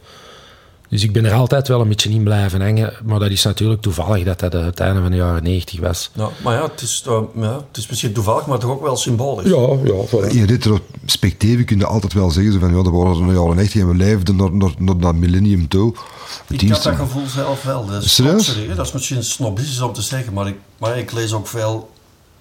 Dus ik ben er altijd wel een beetje in blijven hangen. Maar dat is natuurlijk toevallig dat dat eh, het einde van de jaren 90 was. Ja, maar ja het, is, eh, ja, het is misschien toevallig, maar toch ook wel symbolisch. Ja, ja. voilà. In retrospectieve kun je altijd wel zeggen zo van ja, dat waren de jaren 90 en we leefden naar, naar, naar dat millennium toe. Het Ik had dat gevoel zelf wel. Dat is, Serieus? sorry, dat is misschien snobistisch om te zeggen, maar ik, maar ik lees ook veel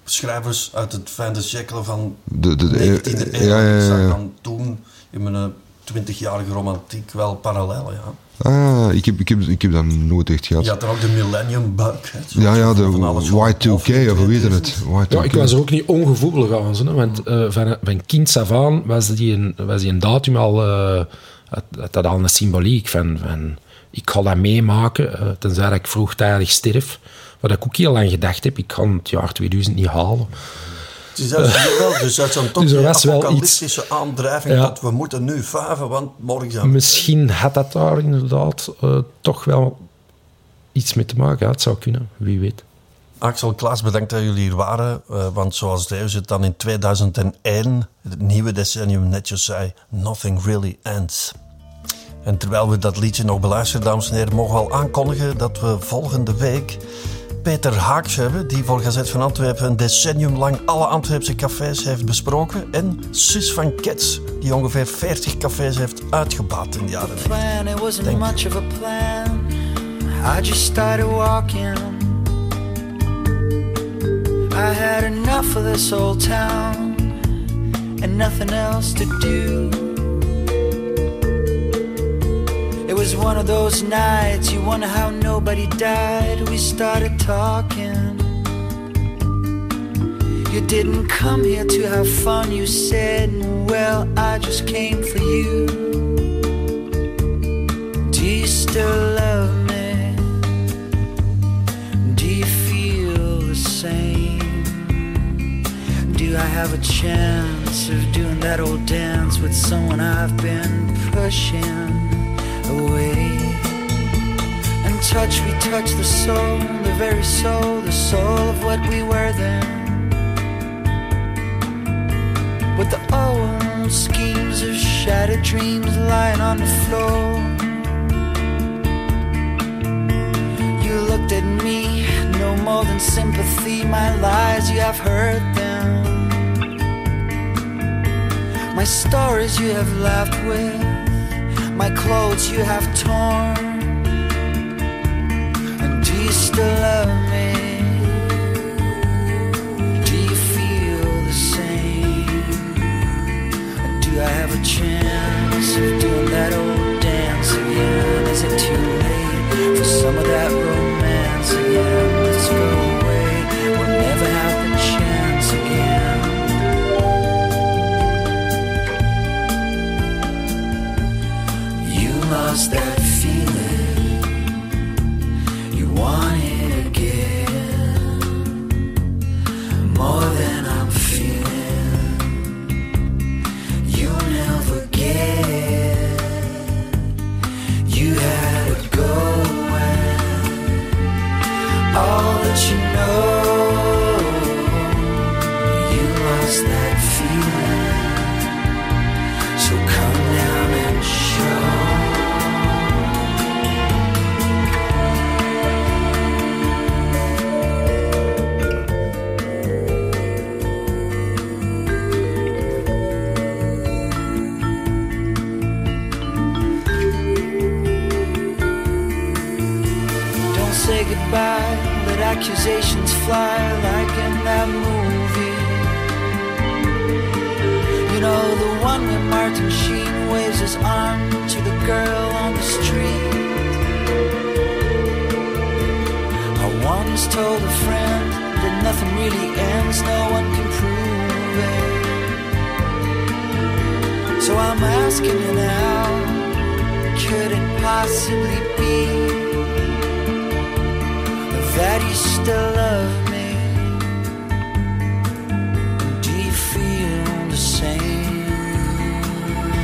schrijvers uit het de siècle van de, de, de, 19e eeuw. ja, ja, ja, ja. dan toen in mijn 20-jarige romantiek wel parallellen, ja. Ah, ik heb, ik, heb, ik heb dat nooit echt gehad. Je had dan ook de millennium bug. Hè, Ja, ja, de Van alles van Y2K, of hoe weet je het? Y2K. Ja, ik was er ook niet ongevoelig aan. Hè, want eh, van, van kind af aan was die een, was die een datum al... eh, had, had dat al een symboliek van... van ik ga dat meemaken, eh, tenzij dat ik vroegtijdig sterf. Wat ik ook heel lang gedacht heb, ik kan het jaar 2000 niet halen. Dus dat is wel, dus dat is dan toch Dus was wel apocalyptische aandrijving Ja. dat we moeten nu vuiven, want morgen zijn we... Misschien had dat daar inderdaad eh, toch wel iets mee te maken. Ja, het zou kunnen, wie weet. Axel Klaas, bedankt dat jullie hier waren. eh, want zoals Deus het dan in 2001, het nieuwe decennium, netjes zei: Nothing really ends. En terwijl we dat liedje nog beluisteren, dames en heren, mogen we al aankondigen dat we volgende week Peter Haaks hebben, die voor Gazet van Antwerpen een decennium lang alle Antwerpse cafés heeft besproken. En Sus van Kets, die ongeveer 40 cafés heeft uitgebaat in de jaren 90. plan, it wasn't Thank you. much of a plan. I just started walking. I had enough of this old town and nothing else to do. It was one of those nights you wonder how nobody died. We started talking. You didn't come here to have fun, you said. Well, I just came for you. Do you still love me? Do you feel the same? Do I have a chance of doing that old dance with someone I've been pushing away? And touch, we touch the soul, the very soul, the soul of what we were then. With the old schemes of shattered dreams lying on the floor. You looked at me, no more than sympathy. My lies, you have heard them. My stories, you have laughed with. My clothes, you have torn. And do you still love me? Do you feel the same? Do I have a chance of doing that old dance again? Is it too late for some of that goodbye, let accusations fly like in that movie. You know, the one where Martin Sheen waves his arm to the girl on the street. I once told a friend that nothing really ends, no one can prove it. So I'm asking you now, could it possibly be? That you still love me? Do you feel the same?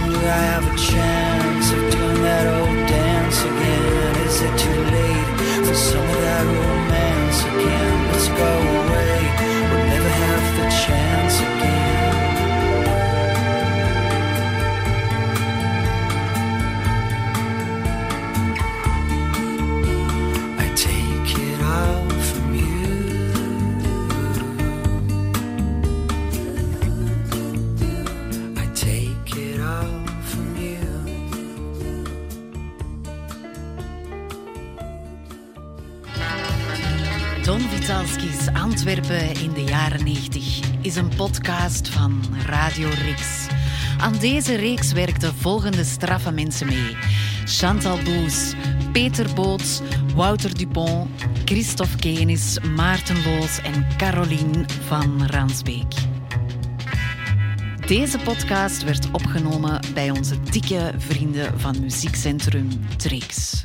Do I have a chance of doing that old dance again? Is it too late for some of that romance again? Let's go Antwerpen in de jaren 90 is een podcast van Radio Rix. Aan deze reeks werkten volgende straffe mensen mee: Chantal Boes, Peter Boots, Wouter Dupont, Christophe Kenis, Maarten Loos en Caroline van Ransbeek. Deze podcast werd opgenomen bij onze dikke vrienden van muziekcentrum Trix.